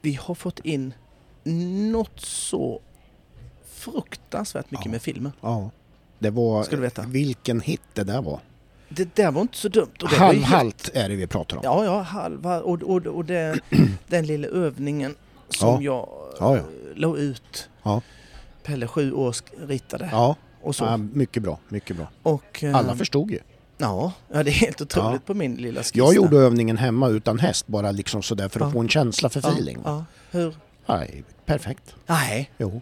vi har fått in något så fruktansvärt mycket Ja. med filmer. Ja. Det var... Ska du veta. Vilken hit det där var. Det där var inte så dumt. Och ju helt- Halvhalt är det vi pratar om. Ja, ja, halva. Och, och, och det, den lilla övningen som jag Ja, ja. eh, la ut. Ja. Pelle sju år ritade. Ja, Och så. ja, mycket bra. Mycket bra. och, eh, Alla förstod ju. Ja, ja, det är helt otroligt Ja. på min lilla skiss. Jag gjorde övningen hemma utan häst bara liksom sådär för att Ja. få en känsla för feeling. Hur? Nej, perfekt. Nej, Jo,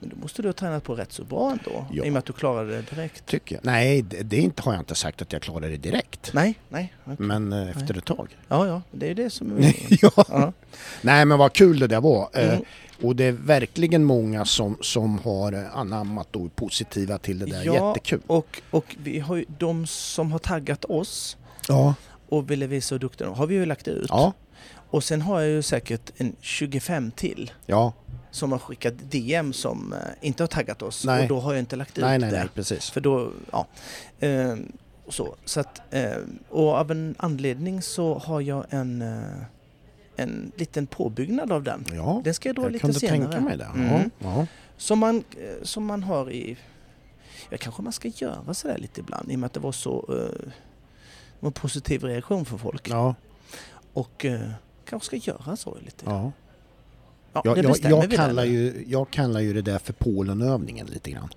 men då måste du ha tränat på rätt så bra ändå. Ja. I och med att du klarade det direkt. tycker jag. Nej, det, det inte, har jag inte sagt att jag klarade det direkt. Nej, nej. okej. Men eh, efter ett tag. Ja, ja, det är det som är ja. ja. Nej men vad kul det där var. Eh, Mm. Och det är verkligen många som, som har eh, anammat och är positiva till det där. Ja. Jättekul. Och, och vi har ju de som har taggat oss Ja. och ville visa hur duktiga de har vi ju lagt ut. Ja. Och sen har jag ju säkert en 25 till Ja. som har skickat DM som eh, inte har taggat oss. Nej. Och då har jag inte lagt ut Nej, nej, det. nej, precis. För då, ja. Ehm, och så. så att, ehm, och av en anledning så har jag en, eh, en liten påbyggnad av den. Ja, Den ska jag dra jag lite kunde senare. tänka mig det. Mm. Ja. Som, man, eh, som man har i... Ja, kanske man ska göra sådär lite ibland i och med att det var så... Uh, var en positiv reaktion från folk. Ja. Och uh, kanske ska göra så lite. Ja. Ja, Jag, jag, jag, kallar ju, jag kallar ju det där för Polenövningen lite grann.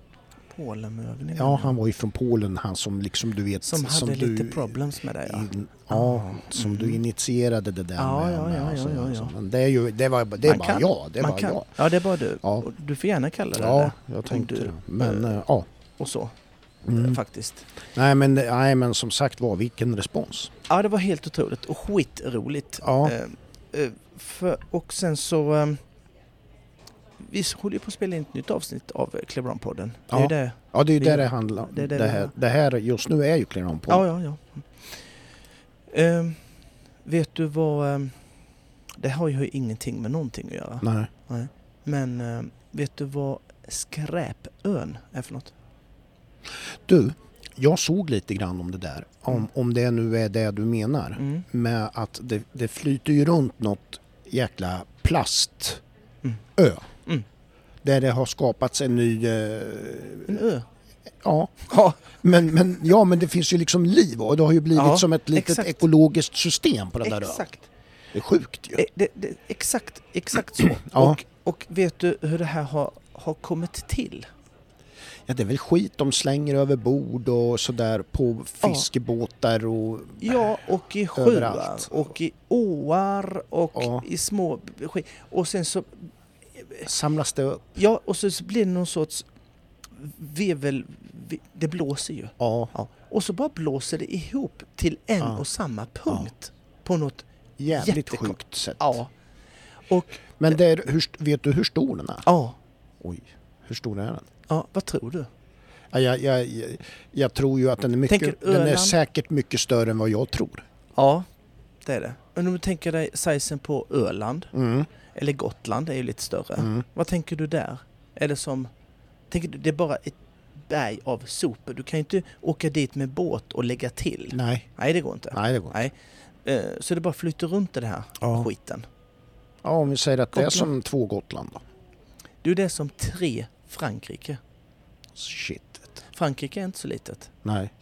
Polenövningen. Ja, han var ju från Polen, han som liksom du vet... Som hade du, lite problems med det ja. in, ja, som du Mm. initierade det där Ja, med. ja, med ja, och så- ja, ja, och så. ja. Men det är ju, det var, det är bara kan- jag, det är bara kan, jag. Ja, det är bara du. Ja. Du får gärna kalla det Ja, det. jag tänkte du-. Men eh, ja. Och så, Mm. faktiskt. Nej men, nej men som sagt var, vilken respons. Ja, det var helt otroligt och skitroligt. Ja. Eh, för, och sen så... Eh, vi håller ju på att spela in ett nytt avsnitt av Cleveron-podden. Det är Ja. det. Ja det är ju det det handlar om. det är Det, det här, är. det här just nu är ju Clearon på. Ja, ja, ja. Eh, vet du vad... Eh, det har ju ingenting med någonting att göra. Nej. Men eh, vet du vad skräpön är för något? Du, jag såg lite grann om det där. Om, Mm. om det nu är det du menar. Mm. Med att det, det flyter ju runt något jäkla plastö. Mm. Mm. Där det har skapats en ny... Eh, En ö? ja, Ja, men, men, ja, men det finns ju liksom liv och det har ju blivit Ja, som ett litet exakt. ekologiskt system på den där ön. exakt. Det är sjukt ju. Eh, Det, det, exakt, exakt så. Ja. Och, och vet du hur det här har, har kommit till? Ja, det är väl skit de slänger över bord och sådär på fiskebåtar och... Ja, och i sjöar och i åar och Ja. i små skit. Och sen så, Samlas det upp? ja, och så blir det någon sorts vevel, ve- det blåser ju. Ja, Ja. Och så bara blåser det ihop till en Ja. och samma punkt. På något, jävligt Jättekort. sjukt sätt. ja. Och, Men det är, hur, vet du hur stor den är? ja, Oj, hur stor är den? Ja, vad tror du? Ja, jag, jag, jag, tror ju att den är mycket, Tänker den är säkert mycket större än vad jag tror. Ja, det är det. Men om du tänker dig sizen på Öland, Mm, eller Gotland är ju lite större. mm. Vad tänker du där? Är det som... Tänker du, det är bara ett berg av sopor. Du kan ju inte åka dit med båt och lägga till. Nej, Nej, det går inte. nej det går Nej. Eh, Så det bara flyter runt i den här Ja. skiten. Ja, om vi säger att det är Gotland. som två Gotland då. Du, det är som tre Frankrike. Shit. vet du. Frankrike är inte så litet. Nej.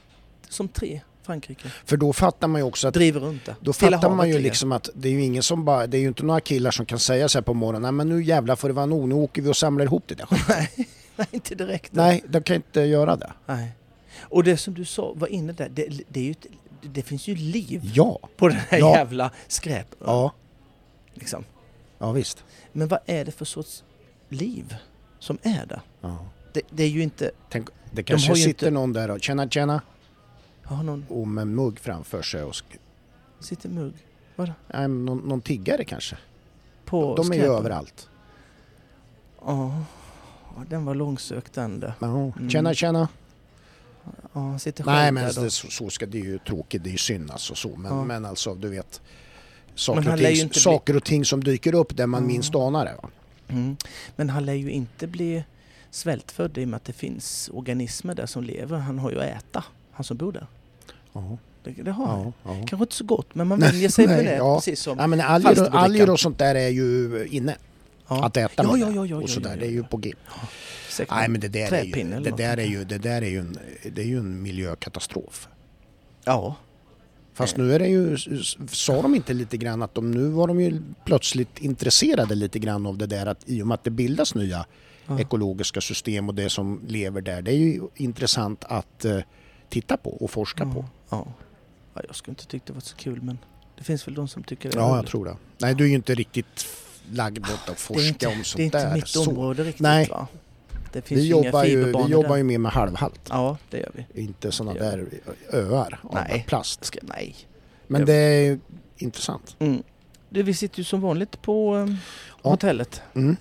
Som tre Frankrike. För då fattar man ju också att Driver runt det. då fattar man ju liksom att det är ju ingen som bara, det är ju inte några killar som kan säga så här på morgonen, nej men nu jävlar får det vara nog, nu åker vi och samlar ihop det där skiten." Nej, nej, inte direkt. Nej, de kan inte göra det. Nej. Och det som du sa, var inne där, det, det, är ju det finns ju liv Ja, på den här Ja. jävla skräp. ja, Liksom. ja visst. Men vad är det för sorts liv som är där? Ja. Det, det är ju inte... Tänk, det kanske ju sitter inte- någon där och tjena tjena Har någon... och med mugg framför sig och Sitter mugg? Vadå? men någon, någon tiggare kanske. På De är ju överallt. Ja. Ja, den var långsökt den du. Ja, Mm. Tjena tjena. Ja, sitter själv Nej men där det, så, så ska det är ju tråkigt, det är ju synd alltså så. Men, Ja. men alltså du vet. Saker och, ting, saker och ting som dyker upp där man Ja. minst anar det. Va? Mm. Men han lär ju inte bli svältfödd i och med att det finns organismer där som lever. Han har ju att äta, han som bor där. Ja. Det, det har. Ja, ja. Kanske inte så gott, men man vänjer sig vid det. ja. Precis som... Ja, men alger, alger och sånt där är ju inne ja. att äta Ja, ja, ja, och sådär. Det är ju på G. Nej men det där, är ju, det där är ju, det där är ju en, det är ju en miljökatastrof. Ja. Fast Eh. nu är det ju, sa de inte lite grann att de, nu var de ju plötsligt intresserade lite grann av det där att i och med att det bildas nya Ja. ekologiska system och det som lever där. Det är ju intressant att eh, titta på och forska på. Ja. ja. Jag skulle inte tycka det var så kul, men det finns väl de som tycker det Ja, jag roligt. tror det. Nej, du är ju inte riktigt lagd åt att forska inte, om det är sånt inte där. mitt Så. område riktigt Nej. va? Det finns Vi ju inga jobbar, ju, fiberbanor vi jobbar ju mer med halvhalt. Ja, det gör vi. Inte sådana där öar av Nej. plast. Ska, nej. Men det är ju intressant. Mm. Du, vi sitter ju som vanligt på um, Ja. hotellet. Mm.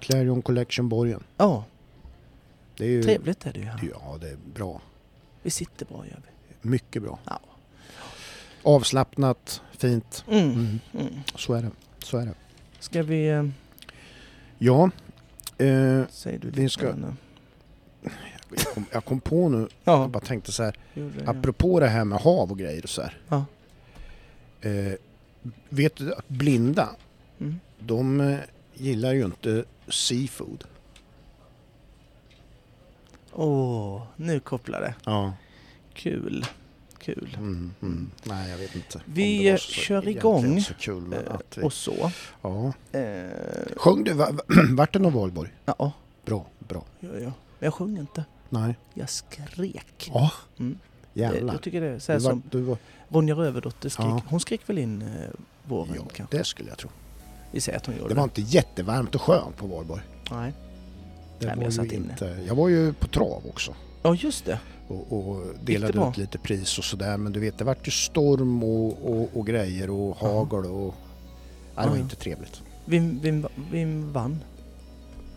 Clarion Collection Borgen. Ja, Det är ju, trevligt är det ju. Ja, det är bra. Vi sitter bra gör vi. Mycket bra. Ja. Avslappnat, fint. Mm. Mm. Mm. Så är det. Så är det. Ska vi... Um, Ja, eh, säger du Vi ska- Anna? jag, kom, jag kom på nu, Ja, jag bara tänkte så här, det, apropå det här med hav och grejer och så här. Ja. Eh, vet du att blinda, ja. Mm. de eh, gillar ju inte seafood. Åh, nu kopplar det. Ja. Kul. Kul. Mm, mm. Nej, jag vet inte. Vi, det så- kör igång, Så kul, Eh, vi, och så. ja. Eh, Sjöng du, va- vart det någon valborg? ja, Bra, bra. ja, ja. Jag sjöng inte. Nej. Jag skrek. Ja, Mm. Jävlar. Jag tycker det är så här var, som var, Ronja Rövardotter skrek. Ja. Hon skrek väl in eh, våren ja, kanske? det skulle jag tro. Vi säger att hon gjorde Det var inte jättevarmt och skönt på valborg. Nej. Det Nej, var jag ju inte, jag var ju på trav också. Ja, just det. och, och delade ut lite pris och sådär. Men du vet, det vart ju storm och, och, och grejer och Ja. hagel och... Nej, det var Ja. inte trevligt. Vem, vem, vem vann?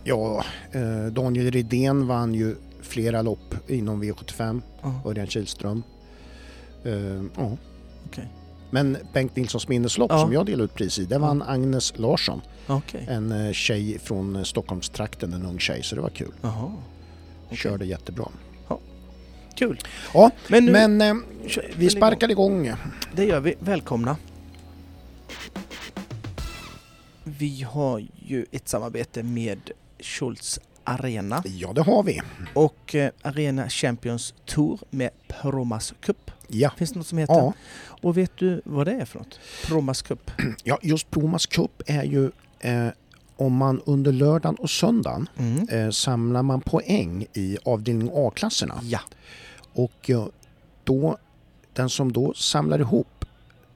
Ja, eh, Daniel Redén vann ju flera lopp inom V75, Ja, Örjan Kihlström. Eh, ja. okej. Men Bengt Nilssons minneslopp Ja. som jag delade ut pris i, det vann Agnes Larsson. Okej. En eh, tjej från eh, Stockholmstrakten, en ung tjej, så det var kul. Jaha. Okej. Körde jättebra. Kul. Ja, Men nu, Men eh, vi sparkar igång. Det gör vi. Välkomna. Vi har ju ett samarbete med Schultz Arena Ja, det har vi. och eh, Arena Champions Tour med Promas Cup. Ja. Finns det något som heter? Ja, Och vet du vad det är för något? Promas Cup? Ja, just Promas Cup är ju eh, om man under lördagen och söndagen Mm. eh, samlar man poäng i avdelning A-klasserna Ja. och eh, då den som då samlar ihop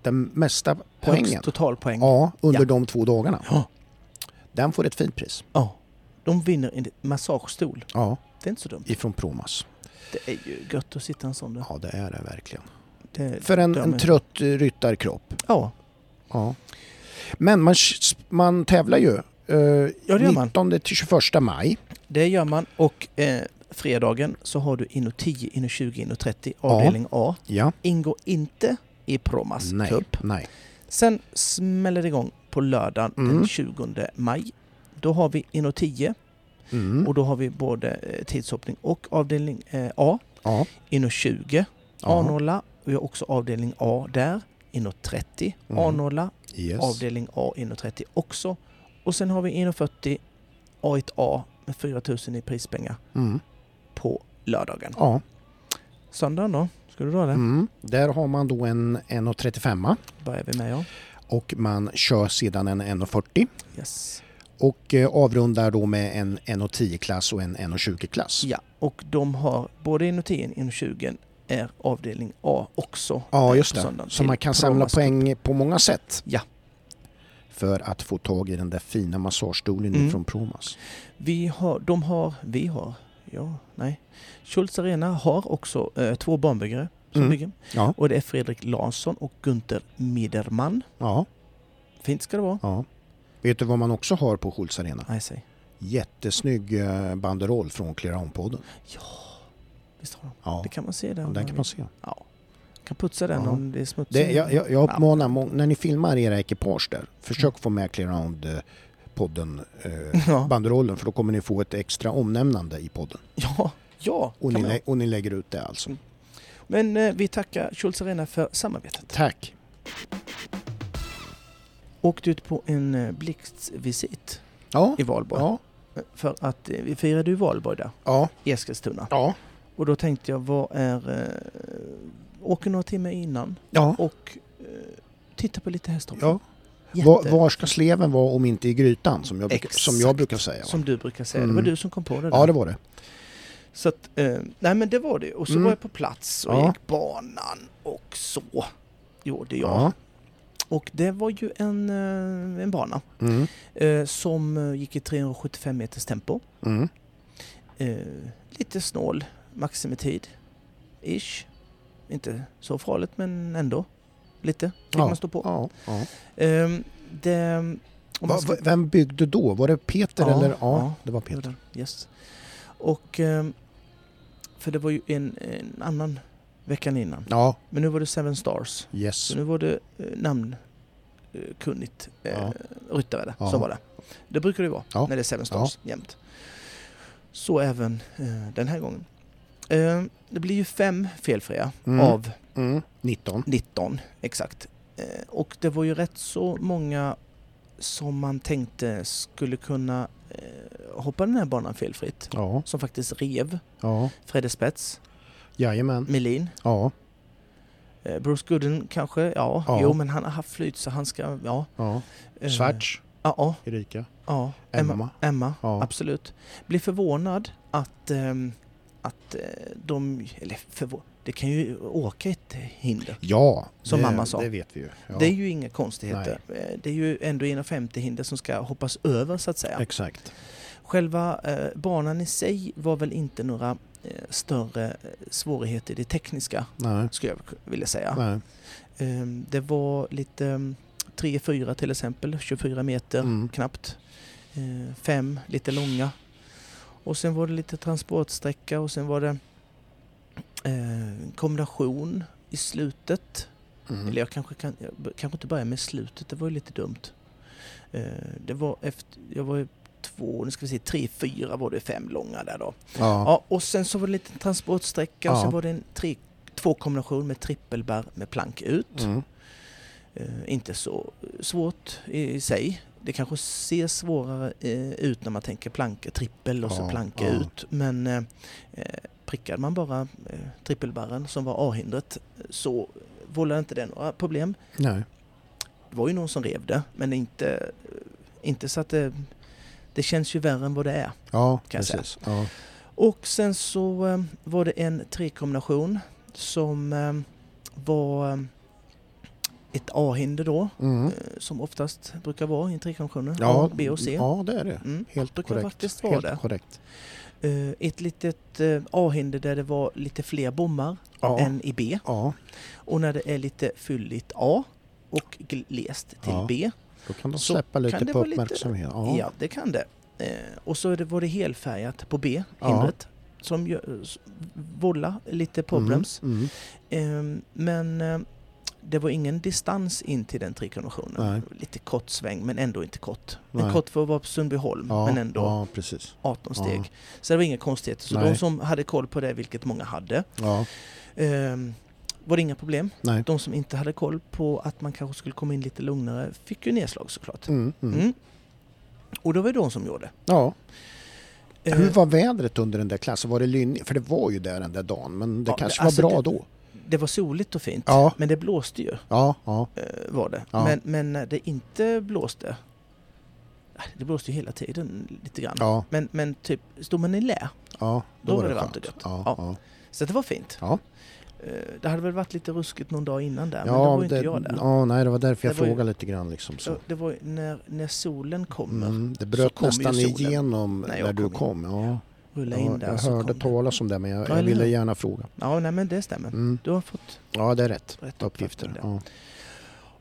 den mesta poängen Högst totalpoäng. ja, under Ja. de två dagarna, Ja. den får ett fint pris. ja. De vinner en massagestol. Ja, Det är inte så dumt. ifrån Promas. Det är ju gött att sitta en sån där. Ja, det är det verkligen. Det, För en, en trött ryttarkropp. Ja, Ja. Men man, man tävlar ju eh, Ja, det gör man. 19 till 21 maj. det gör man. Och eh, fredagen så har du inno 10, inno 20, inno 30, Ja. avdelning A. Ja. Ingår inte i Promas Nej, Cup. nej. Sen smäller det igång på lördagen Mm. den 20 maj. Då har vi inno 10 Mm. och då har vi både eh, tidshoppning och avdelning eh, A. Ja. Inno 20 Ja. A0. Vi har också avdelning A där. Inno 30 Mm. A0. Yes. Avdelning A inno 30 också. Och sen har vi inno 40 A1A med 4000 i prispengar Mm. på lördagen. Ja. Söndagen då? Ska du dra det? Mm. Där har man då en 1,35 Börjar vi med ja. och man kör sedan en 1,40 Yes. och eh, avrundar då med en 1,10-klass och en 1,20-klass. Ja, och de har både inno 10 och inno 20 är avdelning A också. Ja, just det. Så man kan samla poäng på många sätt. Ja. För att få tag i den där fina massagestolen Mm. från Promas. Vi har, de har, vi har, ja, nej. Schultz Arena har också eh, två banbyggare som Mm. bygger. Ja. Och det är Fredrik Larsson och Gunther Miderman. Ja. Fint ska det vara. ja. Vet du vad man också har på Schultz Arena? Nej, säg. Jättesnygg eh, banderoll från Clear On-podden. Ja, visst har de. Ja, Det kan man se där. den kan man se. Ja. Kan putsa den Ja. om det är smutsigt. Det, jag, jag, jag uppmanar, må- när ni filmar era ekipage där, försök få med Clear On-podden eh, Ja, banderollen för då kommer ni få ett extra omnämnande i podden. ja, ja Och ni, lä- och ni lägger ut det alltså. Mm. Men eh, vi tackar Schultz Arena för samarbetet. Tack. Åkte ut på en eh, blixtvisit Ja, i Valborg. ja, För att eh, vi firade ju Valborg där, ja, i Eskilstuna. ja, Och då tänkte jag, vad är... Åker några timmar innan ja. och eh, titta på lite hästar. ja. Var, var ska sleven vara om inte i grytan som jag, Exakt. som jag brukar säga? va? Som du brukar säga. Mm. Det var du som kom på det där. Ja, det var det. Så att, eh, nej men det var det. Och så Mm. var jag på plats och Ja. gick banan och så gjorde jag. Ja. Och det var ju en, eh, en bana Mm. eh, som eh, gick i 375 meters tempo. Mm. Eh, lite snål maximitid. Ish. Inte så farligt men ändå. Lite fick Ja. man stå på. Ja, ja. Ehm, det, Va, ska- vem byggde då? Var det Peter eller? Ja, det var Peter. Yes. Och ehm, för det var ju en, en annan veckan innan. Ja, Men nu var det Seven Stars. yes. Så nu var det eh, namnkunnigt eh, ryttare som var det. Det brukar det vara när det är Seven Stars jämt. Så även eh, den här gången. Eh, det blir ju fem felfria Mm. av Mm. 19. 19 exakt. Eh, och det var ju rätt så många som man tänkte skulle kunna eh, hoppa den här banan felfritt. Ja, Som faktiskt rev ja. Fredde Spets, Jajamän. Melin, Ja, Bruce Gooden kanske, ja, Ja. jo men han har haft flyt så han ska, ja. ja. Schwarz, Ja, ja, Erika, ja. Emma, Emma. Ja. absolut. Blir förvånad att, ehm, att eh, de, eller förvå- det kan ju åka ett hinder. Ja, Som det, mamma sa. Det vet vi ju. Ja. Det är ju inga konstigheter. Eh, Det är ju ändå 1,50 hinder som ska hoppas över så att säga. Exakt. Själva eh, banan i sig var väl inte några eh, större eh, svårigheter i det tekniska Nej. skulle jag vilja säga. Nej. Eh, det var lite mm, 3-4 till exempel, 24 meter Mm. knappt. Fem lite långa. Och sen var det lite transportsträcka och sen var det eh, kombination i slutet. Mm. Eller jag kanske, kan, jag kanske inte börjar med slutet, det var ju lite dumt. Eh, det var efter, jag var ju två, nu ska vi se, tre, fyra var det fem långa där då. Ja. Ja, och sen så var det lite transportsträcka och Ja. sen var det en tre, två kombination med trippelbär med plank ut. Mm. Eh, inte så svårt i, i sig. Det kanske ser svårare eh, ut när man tänker planka trippel och så Ja, planka ja. ut. Men eh, eh, prickade man bara eh, trippelbärren som var A-hindret så vållade inte det några problem. Nej. Det var ju någon som rev det men inte, inte så att det, det känns ju värre än vad det är. Ja, Kan precis. Ja. Och sen så var det en trekombination som var ett A-hinder då, Mm. eh, som oftast brukar vara i en trekombination. Ja, A, B och C. Ja, det är det. Mm. Helt brukar korrekt. faktiskt vara Helt det. korrekt. Eh, Ett litet eh, A-hinder där det var lite fler bommar Ja. än i B. ja, Och när det är lite fylligt A och glest till Ja. B, då kan de släppa lite på vara lite- uppmärksamhet. ja. Det kan det. Och så var det helfärgat på B, hindret, som vållar lite problems. Mm. Ehm, Men det var ingen distans in till den trekonventionen. Nej. Lite kort sväng men ändå inte kort. Men kort för att vara på Sundbyholm Ja, men ändå Ja, precis. 18 steg. Ja. Så det var inga konstigheter. Så Nej. de som hade koll på det, vilket många hade, Ja, ehm, var det inga problem. nej. De som inte hade koll på att man kanske skulle komma in lite lugnare fick ju nedslag såklart. Mm. Mm. Mm. Och det var ju de som gjorde. Ja. Eh, Hur var vädret under den där klassen? Var det lynnig? För det var ju där den där dagen, men det Ja, kanske alltså var bra det- då. Det var soligt och fint, Ja. men det blåste ju. Ja, ja, eh, var det. Men, men när det inte blåste, det blåste ju hela tiden lite grann. Men, men typ, stod man i lä, ja. Då var det varmt och gött. Så det var fint. Eh, Det hade väl varit lite ruskigt någon dag innan där, men då var ju inte jag där. ja, nej, det var därför jag Det var ju- frågade lite grann. Liksom, så. Det var när, när solen kommer, Mm, det bröt kom nästan igenom när när, du kom kom. Rulla in där jag hörde talas om det, men jag, Ja, jag ville gärna fråga. Ja, nej men det stämmer. Mm. Du har fått Ja, det är rätt. rätt Uppgifter. Ja.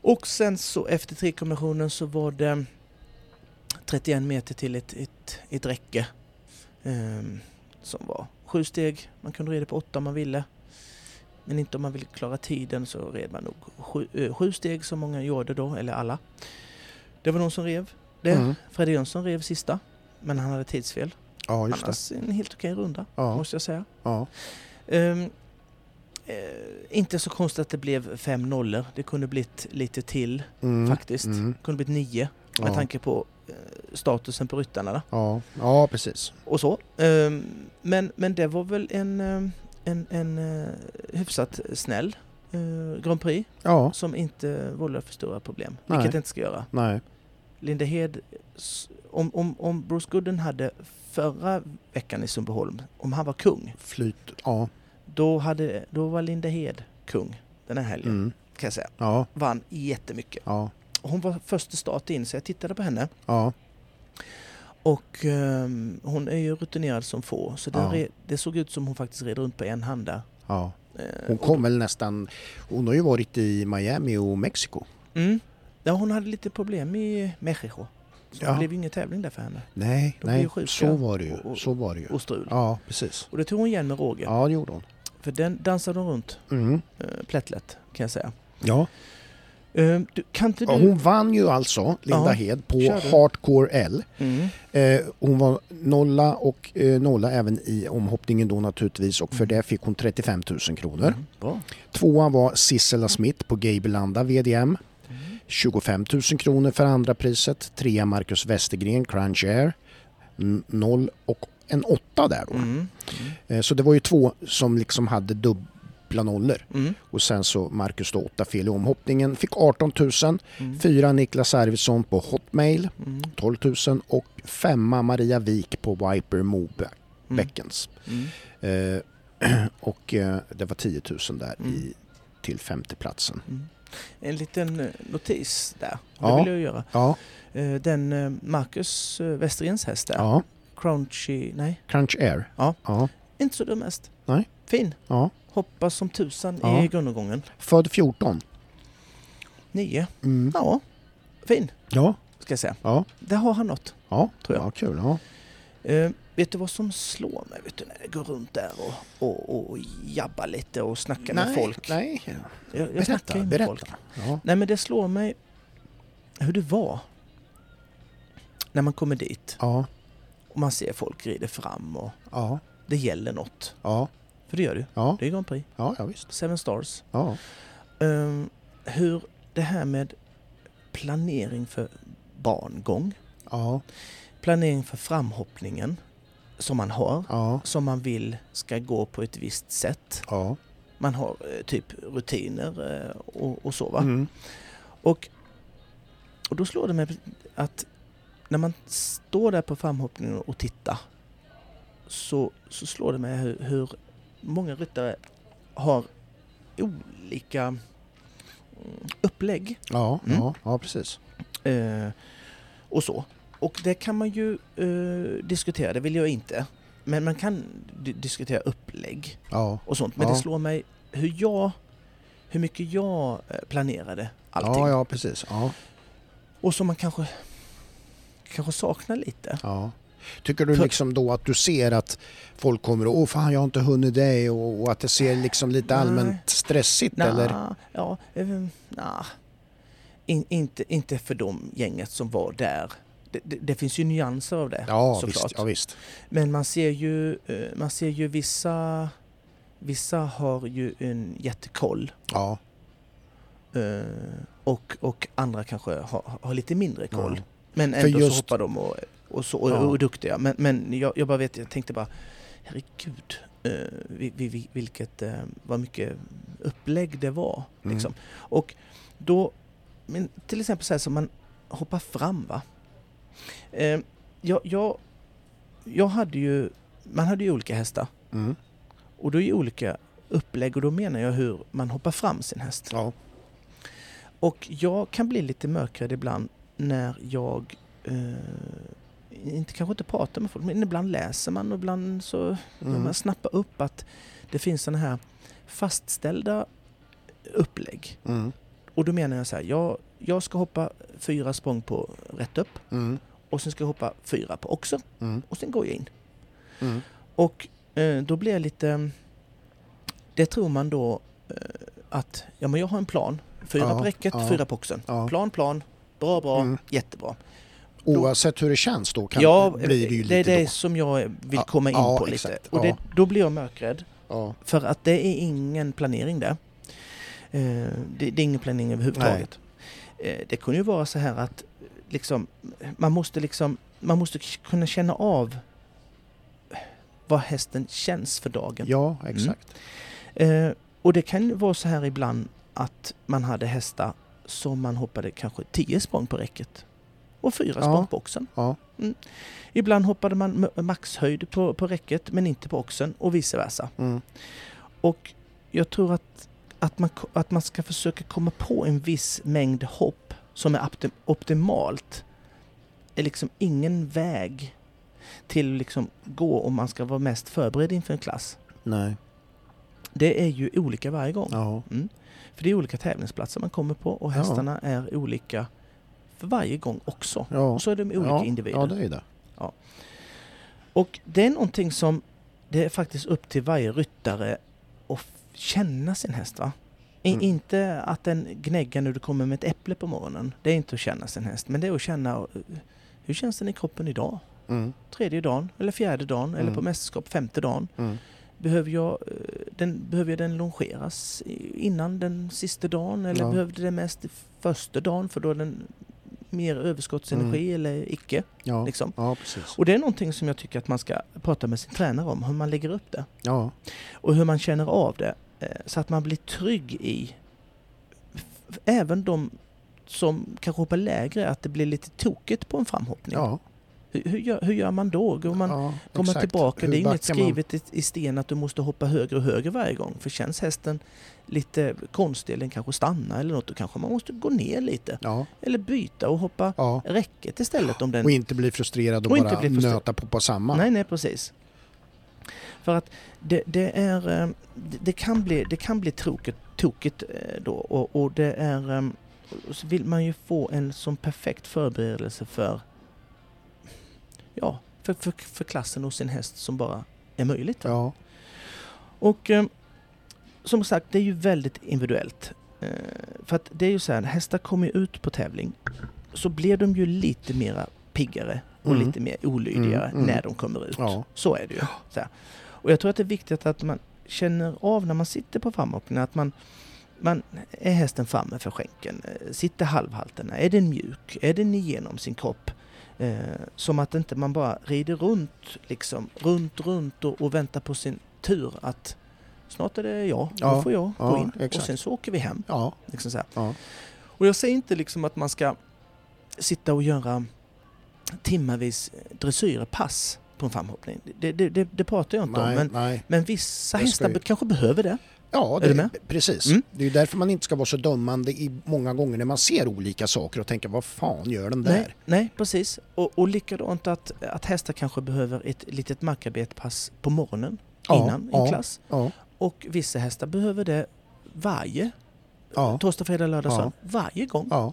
Och sen så efter trekombinationen så var det 31 meter till ett, ett, ett räcke. ehm, som var sju steg. Man kunde rida på åtta om man ville. Men inte om man ville klara tiden så red man nog sju, eh, sju steg som många gjorde då, eller alla. Det var någon som rev det. Mm. Fredde Jönsson rev sista. Men han hade tidsfel. Ja, just det. Annars en helt okej runda, Ja, måste jag säga. ja. Ehm, Eh, inte så konstigt att det blev fem nollor. Det kunde blivit lite till Mm. faktiskt. Mm. Det kunde blivit nio med Ja. tanke på eh, statusen på ryttarna. Ja. ja, precis. och så. Ehm, Men, men det var väl en, ehm, en, en eh, hyfsat snäll eh, Grand Prix Ja, som inte vållade för stora problem. Nej. Vilket det inte ska göra. nej. Lindehed, om, om, om Bruce Gooden hade förra veckan i Sundbyholm, om han var kung, Flyt, ja. då, hade, då var Lindehed kung den här helgen. Mm. Kan jag säga. Ja, Vann jättemycket. ja, Hon var första start in så jag tittade på henne ja. och ehm, hon är ju rutinerad som få så det, Ja. re, det såg ut som hon faktiskt red runt på en hand där. ja. Eh, Hon kom väl nästan... Hon har ju varit i Miami och Mexiko. Mm. Ja, hon hade lite problem i Mexiko. Så Ja. det blev ju ingen tävling där för henne. Nej, nej. Så var det ju. Och- och- Så var det ju. Och strul. Ja, precis. Och det tog hon igen med råge. Ja, det gjorde hon. För den dansade hon runt Mm. eh, plättlätt kan jag säga. Ja. Eh, du, du... ja, hon vann ju alltså, Linda Ja, Hed, på kör du. Hardcore L. Mm. Eh, hon var nolla och eh, nolla även i omhoppningen då naturligtvis och för det fick hon 35 000 kronor. Mm. Bra. Tvåa var Sissela Smith på Gabelanda VDM. Mm. 25 000 kronor för andra priset. Trea Marcus Westergren, Crunch Air. N- Noll och en åtta där då. Mm. Eh, Så det var ju två som liksom hade dubbla nollor. Mm. Och sen så Marcus då åtta fel i omhoppningen. Fick 18 000. Mm. Fyra Niklas Arvidsson på Hotmail. Mm. 12 000. Och femma Maria Wik på Viper Mobe Mm. Mm. Eh, och eh, det var 10 000 där Mm. i, till femteplatsen. Mm. En liten eh, notis där. Det Ja. vill jag göra. Ja, Eh, Den eh, Marcus Westergrens häst där. ja. Crunchy, nej, Crunch Air. Ja. ja. inte så dum häst. Nej. Fin. ja. Hoppas som tusan i grundomgången. Född 14. Nio. Mm. Ja, fin Ja, ska jag säga. ja, Där har han något. ja. Tror jag. ja kul. Ja. Vet du vad som slår mig vet du, när jag går runt där och, och, och jabbar lite och snackar med folk? Nej, Jag, jag snackar berätta. ju med folk. berätta. Ja. Nej men det slår mig hur det var när man kommer dit Ja, och man ser folk rider fram och ja, det gäller något. ja, För det gör det ja, Det är Grand Prix. ja, ja visst. Seven Stars. Ja, Ehm, hur det här med planering för barngång, ja, planering för framhoppningen som man har, ja, som man vill ska gå på ett visst sätt. ja. Man har eh, typ rutiner eh, och, och så va. Mm. Och, och då slår det mig att när man står där på framhoppningen och tittar så, så slår det mig hur, hur många ryttare har olika mm, upplägg Ja, Mm. ja, ja, precis. eh, och så. Och det kan man ju eh, diskutera, det vill jag inte. Men man kan di- diskutera upplägg Ja, och sånt. Men Ja. det slår mig hur jag, hur mycket jag eh, planerade allting. ja, ja, precis. Ja, Och som man kanske, kanske saknar lite. ja. Tycker du liksom då att du ser att folk kommer och åh fan jag har inte hunnit det och, och att det ser liksom lite Nej. allmänt stressigt Nja, eller? Ja, eh, nah. In, inte, inte för de gänget som var där. Det, det, det finns ju nyanser av det Ja, såklart. visst, ja visst. Men man ser ju, eh, man ser ju vissa, vissa har ju en jättekoll Ja, eh, och, och andra kanske har, har lite mindre koll. Ja. Men ändå just- så hoppar de och, och, så, och, Ja. och duktiga. Men, men jag, jag bara vet, jag tänkte bara herregud eh, vi, vi, vi, vilket, vad mycket upplägg det var. Mm. Liksom. Och då, men till exempel så här som man hoppar fram va. Eh, jag, jag, jag hade ju, man hade ju olika hästar Mm. och då är ju olika upplägg och då menar jag hur man hoppar fram sin häst. Ja, Och jag kan bli lite mörkrädd ibland när jag eh, inte kanske inte pratar med folk, men ibland läser man och ibland så Mm. man snappa upp att det finns sådana här fastställda upplägg. mm. Och då menar jag så här, jag, jag ska hoppa fyra språng på rätt upp Mm. och sen ska jag hoppa fyra på också Mm. och sen går jag in. Mm. Och eh, då blir jag lite... Det tror man då eh, att, ja men jag har en plan. Fyra Ja, på räcket, ja. fyra på oxen. Ja. Plan, plan. Bra, bra, Mm. jättebra. Oavsett hur det känns då kan, ja, blir det ju det är lite det då. som jag vill komma in på exakt, lite. Och ja. det, då blir jag mörkrädd. För att det är ingen planering där. Eh, det, det är ingen planering överhuvudtaget. Eh, det kunde ju vara så här att liksom, man måste liksom man måste kunna känna av vad hästen känns för dagen. ja, exakt. Eh, och det kan vara så här ibland att man hade hästar som man hoppade kanske 10 språng på räcket och fyra Ja. språng på oxen. Ja. Ibland hoppade man maxhöjd på, på räcket men inte på oxen och vice versa. Mm. Och jag tror att, att, man, att man ska försöka komma på en viss mängd hopp som är optim, optimalt. är liksom ingen väg till att liksom gå om man ska vara mest förberedd inför en klass. Nej. Det är ju olika varje gång. Ja. Mm. För det är olika tävlingsplatser man kommer på och Ja. hästarna är olika för varje gång också. Ja. Och så är de olika ja. individer. Ja, det är det. Och det är någonting som det är faktiskt upp till varje ryttare att känna sin häst. Va? I, Mm. Inte att den gnäggar när du kommer med ett äpple på morgonen. Det är inte att känna sin häst. Men det är att känna eh, hur känns den i kroppen idag? Mm. Tredje dagen eller fjärde dagen eller Mm. på mästerskap femte dagen. Mm. Behöver jag, eh, den, behöver jag den longeras innan den sista dagen eller Ja. behövde den mest första dagen för då är den mer överskottsenergi eller icke? Mm. Ja. Liksom. ja. Och det är någonting som jag tycker att man ska prata med sin tränare om, hur man lägger upp det. Ja. Och hur man känner av det. eh, Så att man blir trygg i även de som kanske hoppar lägre, att det blir lite tokigt på en framhoppning. Ja. Hur, gör, hur gör man då? Går man, ja, går man tillbaka? Hur det är inget backar man? skrivet i, sten att du måste hoppa högre och högre varje gång. För känns hästen lite konstig eller kanske stannar eller något, då kanske man måste gå ner lite. Ja. Eller byta och hoppa ja. räcket istället om den Och inte bli frustrerad och, Och inte bara nöta på, på samma. Nej, nej precis. För att det, det är, eh, det, det, kan bli, det kan bli tokigt, tokigt eh, då och, och det är, eh, så vill man ju få en sån perfekt förberedelse för, ja, för, för, för klassen och sin häst som bara är möjligt. Ja. Och eh, som sagt, det är ju väldigt individuellt. Eh, för att det är ju så här, när hästar kommer ut på tävling så blir de ju lite mera piggare och Mm. lite mer olydigare Mm, mm. när de kommer ut. Ja. Så är det ju. Så här. Och jag tror att det är viktigt att man känner av när man sitter på framhoppningen att man, man är hästen framme för skänken? Eh, Sitter halvhalterna? Är den mjuk? Är den igenom sin kropp? Eh, som att inte man bara rider runt, liksom, runt, runt och, och väntar på sin tur att snart är det jag, Ja, då får jag ja, gå in och exakt. sen så åker vi hem. Ja. Liksom så. Ja. Och jag säger inte liksom att man ska sitta och göra timmavis dressyrpass på en framhoppning. Det, det, det, det pratar jag inte om. Nej, Men, nej. men vissa hästar kanske behöver det. Ja, Är det, du med? precis. Mm. Det är därför man inte ska vara så dömande i många gånger när man ser olika saker och tänka vad fan gör den där? Nej, nej precis. Och, och likadant att, att hästar kanske behöver ett litet markarbetpass på morgonen Ja, innan en ja. klass. Ja, Och vissa hästar behöver det varje ja, torsdag, fredag, lördag, söndag. Varje gång.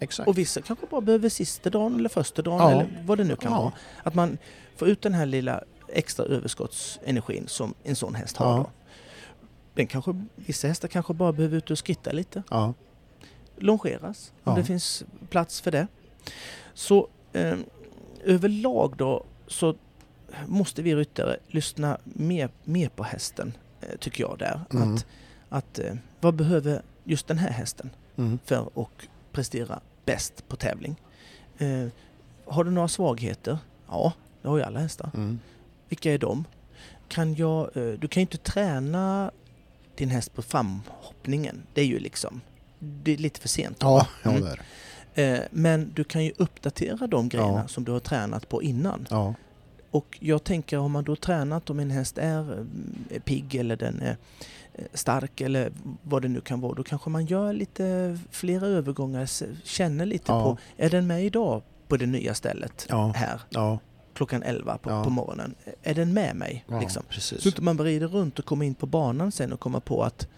Exakt. Och vissa kanske bara behöver sista dagen eller första dagen eller vad det nu kan vara. Att man får ut den här lilla extra överskottsenergin som en sån häst har. Då. Den kanske, vissa hästar kanske bara behöver ut och skritta lite. Ja, Longeras om Ja. det finns plats för det. Så eh, överlag då så måste vi ryttare lyssna mer, mer på hästen, eh, tycker jag där. Mm. Att, att eh, vad behöver just den här hästen mm. för att prestera bäst på tävling? Eh, har du några svagheter? Ja, det har ju alla hästar. Mm. Vilka är de? Kan jag, eh, du kan ju inte träna din häst på framhoppningen. Det är ju liksom, det är lite för sent. Ja, ja Mm. det är. Eh, Men du kan ju uppdatera de grejerna Ja. som du har tränat på innan. Ja, Och jag tänker, har man då tränat om en häst är är pigg eller den är eh, stark eller vad det nu kan vara, då kanske man gör lite flera övergångar, känner lite Ja. på, är den med idag på det nya stället här klockan 11 på, Ja. på morgonen? Är den med mig? ja Liksom? precis. Så inte man rider runt och kommer in på banan sen och kommer på att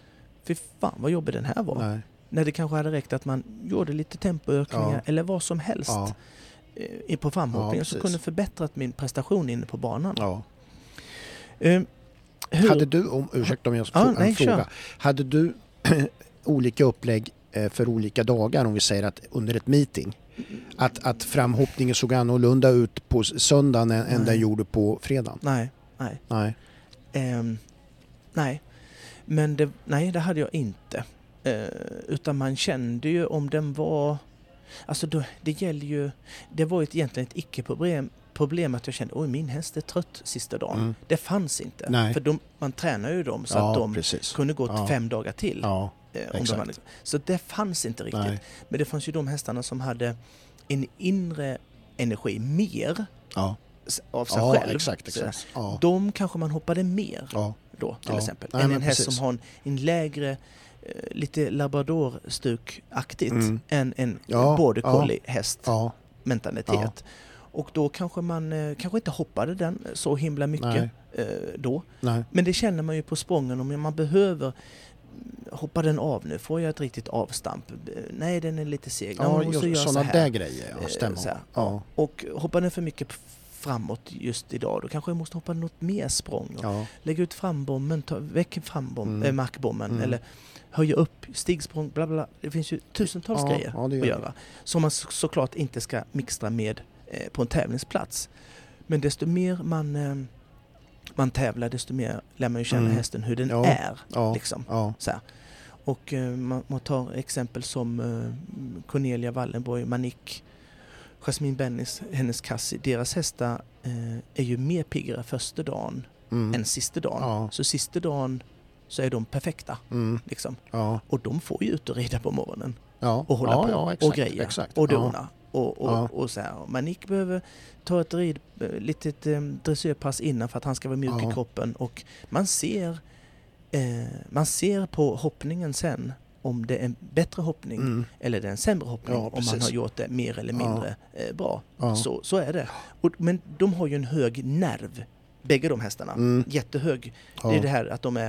fy fan vad jobbig den här var. Nej. När det kanske hade räckt att man gjorde lite tempoökningar Ja. eller vad som helst Ja, eh, på framhoppningen Ja, precis. kunde förbättrat min prestation inne på banan. ja. Hur, Hade du, om, ursäkta om jag Ja, får en nej, kör. fråga. Hade du olika upplägg eh, för olika dagar om vi säger att under ett meeting? Att, att framhoppningen såg annorlunda ut på söndagen än, än den gjorde på fredagen? Nej, nej. Nej. Ehm, Nej, men det, nej, det hade jag inte. Eh, utan man kände ju om den var... Alltså då, det gäller ju... Det var ju egentligen ett icke-problem problem att jag kände oj min häst är trött sista dagen. Mm. Det fanns inte. Nej. För de, man tränar ju dem så att Ja, de precis. kunde gå Ja. fem dagar till. Ja, eh, om de exakt. hade, så det fanns inte riktigt. nej. Men det fanns ju de hästarna som hade en inre energi mer Ja, av sig ja själv. exakt. Exakt. Ja, De kanske man hoppade mer ja, då till Ja. exempel. Nej, än en häst precis. som har en, en lägre, eh, lite labradorstukaktigt Mm. än en Ja, border ja. collie häst ja, mentalitet. Och då kanske man eh, kanske inte hoppade den så himla mycket Nej. eh, då. nej. Men det känner man ju på sprången om man behöver mm, hoppa den av nu, får jag ett riktigt avstamp? Nej, den är lite seg. Ja, Ja, just göra så sådana här. där grejer, ja, Eh, stämmer. så. Ja, Och hoppar den för mycket framåt just idag, då kanske jag måste hoppa något mer språng. Ja, Lägga ut frambommen, ta väck frambom, Mm. eh, markbommen Mm. eller höja upp stigsprång, bla bla. Det finns ju tusentals Ja, grejer ja, att göra. Som man så- såklart inte ska mixtra med eh, på en tävlingsplats. Men desto mer man, eh, man tävlar, desto mer lär man ju känna Mm. hästen hur den Ja. är. ja, Liksom. ja, Så här. Och eh, man, man tar exempel som eh, Cornelia Wallenborg, Manik, Jasmine Bennis, hennes Cassie. Deras hästar eh, är ju mer piggare första dagen mm, än sista dagen. Ja. Så sista dagen så är de perfekta. mm, Liksom. ja, Och de får ju ut och rida på morgonen ja, och hålla på och greja och dona. Och, och, Ja. och så här. Manik behöver ta ett rid, eh, litet eh, dressörpass innan för att han ska vara mjuk Ja. i kroppen. Och man ser, eh, man ser på hoppningen sen om det är en bättre hoppning Mm, eller det är en sämre hoppning Ja, om man har gjort det mer eller mindre eh, bra. Så, så är det. Och, men de har ju en hög nerv, bägge de hästarna. Mm. Jättehög. Det är det här att de är,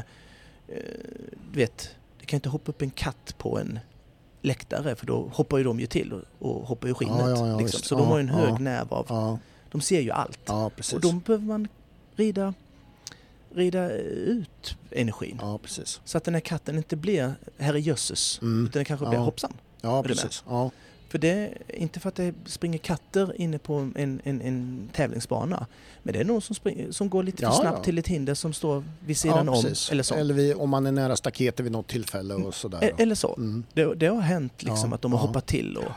eh, du vet, det kan inte hoppa upp en katt på en läktare för då hoppar ju de ju till och, och hoppar ur skinnet. Ja, ja, ja, liksom. Så de har ju en hög nerv av, de ser ju allt. och de behöver man rida, rida ut energin. Så att den här katten inte blir herre jösses, Mm. utan den kanske blir hoppsan. Ja, precis. För det är inte för att det springer katter inne på en, en, en tävlingsbana. Men det är någon som, springer, som går lite för Ja, snabbt ja. till ett hinder som står vid sidan ja, om. Eller så. Eller vi, om man är nära staketet vid något tillfälle och sådär. E- eller så. Mm. Det, det har hänt liksom att de har hoppat till. Och,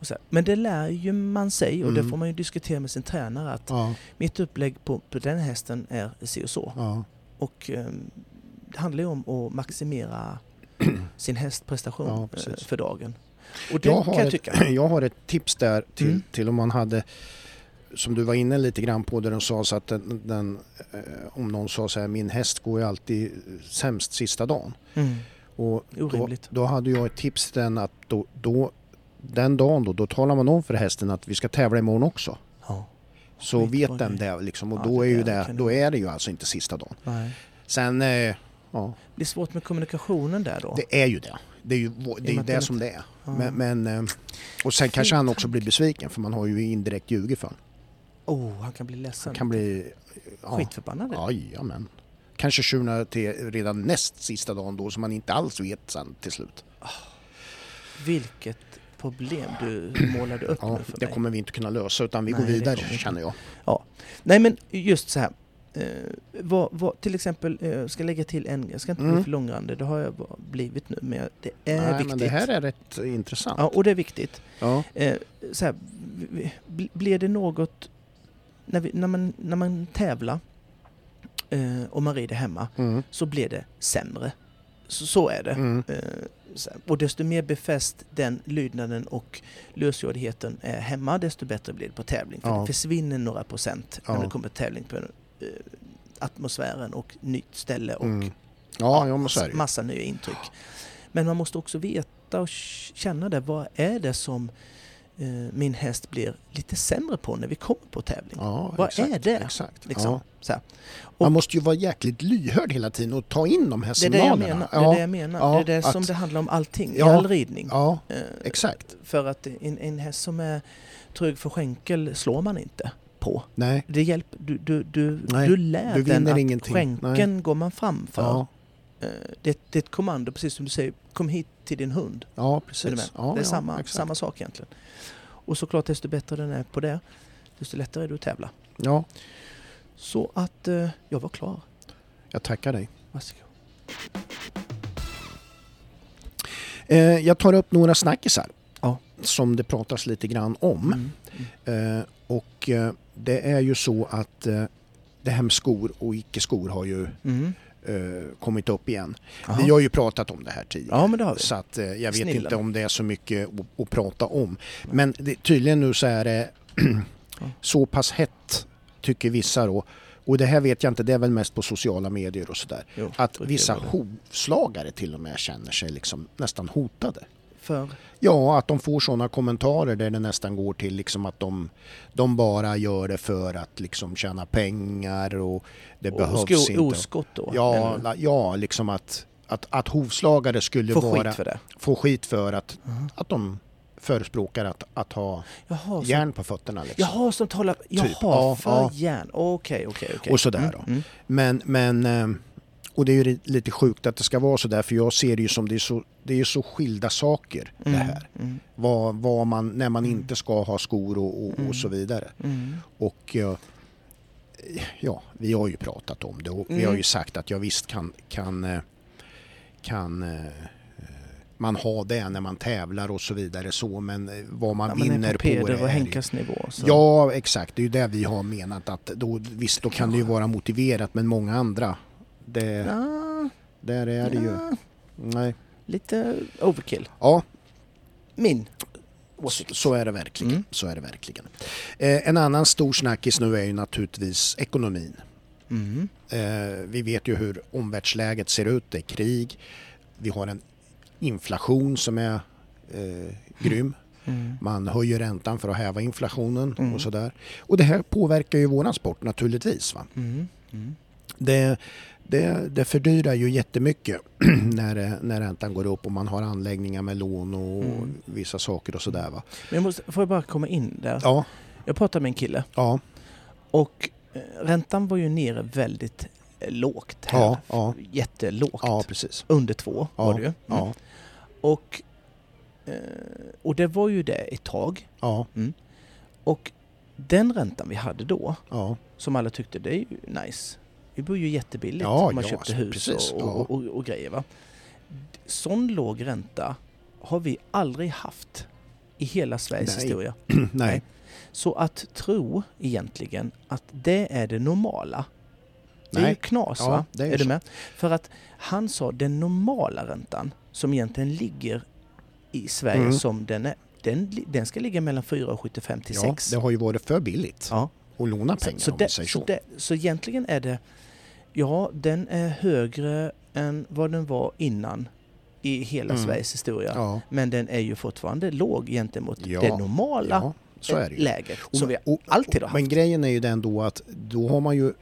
och så. Men det lär ju man sig och det Mm. får man ju diskutera med sin tränare att mitt upplägg på, på den hästen är si och så. Och ehm, det handlar ju om att maximera sin hästprestation eh, för dagen. Och det jag, kan har jag ett, tycka. jag har ett tips där till, Mm. till om man hade som du var inne lite grann på där de sa så att den, den, eh, om någon sa så här min häst går ju alltid sämst sista dagen. Mm. Och då, då hade jag ett tips till den att då, då, den dagen då, då talar man om för hästen att vi ska tävla imorgon också. Ja. Så vet den det liksom och Ja, då, är ju det, kan då jag- är det ju alltså inte sista dagen. Nej. Sen, eh, ja, Det blir svårt med kommunikationen där då. det är ju det. Det är ju det, är det som det är. Ja. Men, men, eh, och sen kanske han också blir besviken för man har ju indirekt ljugit för honom. Oh, han kan bli ledsen. Han kan bli... Ja, Skitförbannad. Jajamän. Kanske tjurna till redan näst sista dagen då som man inte alls vet sen till slut. Vilket problem du målade upp Ja, nu för det mig. kommer vi inte kunna lösa utan vi Nej, går det vidare känner jag. Nej men just så här. Eh, vad, vad, till exempel, eh, jag ska lägga till en, jag ska inte bli Mm. för långrandig, det har jag blivit nu, men det är Nej, viktigt. men det här är rätt intressant. Ja, och det är viktigt. Ja. Eh, så här, blir det något, när, vi, när, man, när man tävlar eh, och man rider hemma, Mm. så blir det sämre. Så, så är det. Mm. Eh, och desto mer befäst den lydnaden och lösgjordheten är hemma, desto bättre blir det på tävling. För Ja. det försvinner några procent när Ja. det kommer till tävling på atmosfären och nytt ställe och Mm. Ja, ja, ju. massa nya intryck. Men man måste också veta och känna det. Vad är det som eh, min häst blir lite sämre på när vi kommer på tävling? Ja, Vad exakt, är det? Exakt. Liksom. Ja. Man måste ju vara jäkligt lyhörd hela tiden och ta in de här Det är det jag signalerna. menar. Det är Ja, det, jag menar. Ja, det är det som att- det handlar om allting i Ja. all ridning. ja, Eh, exakt. För att en, en häst som är trög för skänkel slår man inte på. Nej, Det hjälper, du, du, du, Nej, du lär du den att ingenting. skänkeln går man fram för. ja, Eh, Det, det är ett kommando, precis som du säger, kom hit till din hund. ja precis. Ja, det är ja, samma, exakt. samma sak egentligen. Och såklart, desto bättre den är på det, desto lättare är det att tävla. Ja, Så att eh, jag var klar. jag tackar dig. Varsågod. Eh, jag tar upp några snackisar Ja. som det pratas lite grann om. Mm. Eh, och det är ju så att eh, det här med skor och icke-skor har ju Mm. eh, kommit upp igen. Jaha. Vi har ju pratat om det här tidigare. Ja men det har vi. Så att, eh, jag vet Snillen. inte om det är så mycket att, att prata om. Men det, tydligen nu så är det så pass hett, tycker vissa då. Och det här vet jag inte, det är väl mest på sociala medier och sådär. Jo, Att vissa hovslagare till och med känner sig liksom nästan hotade. För? Ja, att de får sådana kommentarer där det nästan går till liksom att de, de bara gör det för att liksom tjäna pengar och det Och behövs sko, inte. oskott då? Ja, ja, liksom att, att, att hovslagare skulle Får vara, skit för det? få skit för att, Mhm. att de förespråkar att, att ha Jaha, järn på fötterna. Liksom. jaha, som talar... Jaha, Ja, för ja. järn. Okej, okej, okej. Och sådär Mm, då. mm. Men, men eh, och det är ju lite sjukt att det ska vara så där för jag ser det ju som det är så, det är så skilda saker det Mm, här. Mm, Vad, vad man, när man Mm. inte ska ha skor och, och, Mm. och så vidare. mm. Och eh, ja, vi har ju pratat om det och vi Mm. har ju sagt att jag visst kan, kan, eh, kan eh, man ha det när man tävlar och så vidare så men vad man Ja, vinner på på, det är Henkas nivå. Så. Ja exakt, det är ju det vi har menat att då, visst då kan det ju vara motiverat men många andra det, Ja, där är det ju nej. lite overkill. Ja, Min åsikt. så är det verkligen. Mm. Så är det verkligen. Eh, en annan stor snackis nu är ju naturligtvis ekonomin. Mm. Eh, vi vet ju hur omvärldsläget ser ut. Det är krig. Vi har en inflation som är eh, grym. Mm. Man höjer räntan för att häva inflationen Mm. och sådär. Och det här påverkar ju våran sport naturligtvis. Va? Mm. Mm. Det, det, det fördyrar ju jättemycket när, när räntan går upp och man har anläggningar med lån och Mm. vissa saker och sådär. Va? Men jag måste, får jag bara komma in där? Ja, Jag pratade med en kille ja, och eh, räntan var ju nere väldigt eh, lågt här. ja, ja, Jättelågt. ja precis. Under två Ja, var det ju. Mm. Ja, Och, eh, och det var ju det ett tag. ja, Och den räntan vi hade då, ja. som alla tyckte det är ju nice. Vi bor ju jättebilligt Ja, om man ja, köpte alltså, hus precis, och, ja. och, och, och grejer. Va? Sån låg ränta har vi aldrig haft i hela Sveriges Nej. historia. Nej. Så att tro egentligen att det är det normala, det är ju knas Ja, va? det är är du med? För att han sa den normala räntan som egentligen ligger i Sverige Mm. som den är, den, den ska ligga mellan 4,75 till Ja, 6. det har ju varit för billigt Ja. Att låna Så, pengar så, om det, så, så. det, så egentligen är det, ja den är högre än vad den var innan i hela Mm. Sveriges historia. Ja, Men den är ju fortfarande låg gentemot Ja, det normala ja, så är det ju. läget Och- som vi och- alltid har haft. Men grejen är ju den då att då har man ju,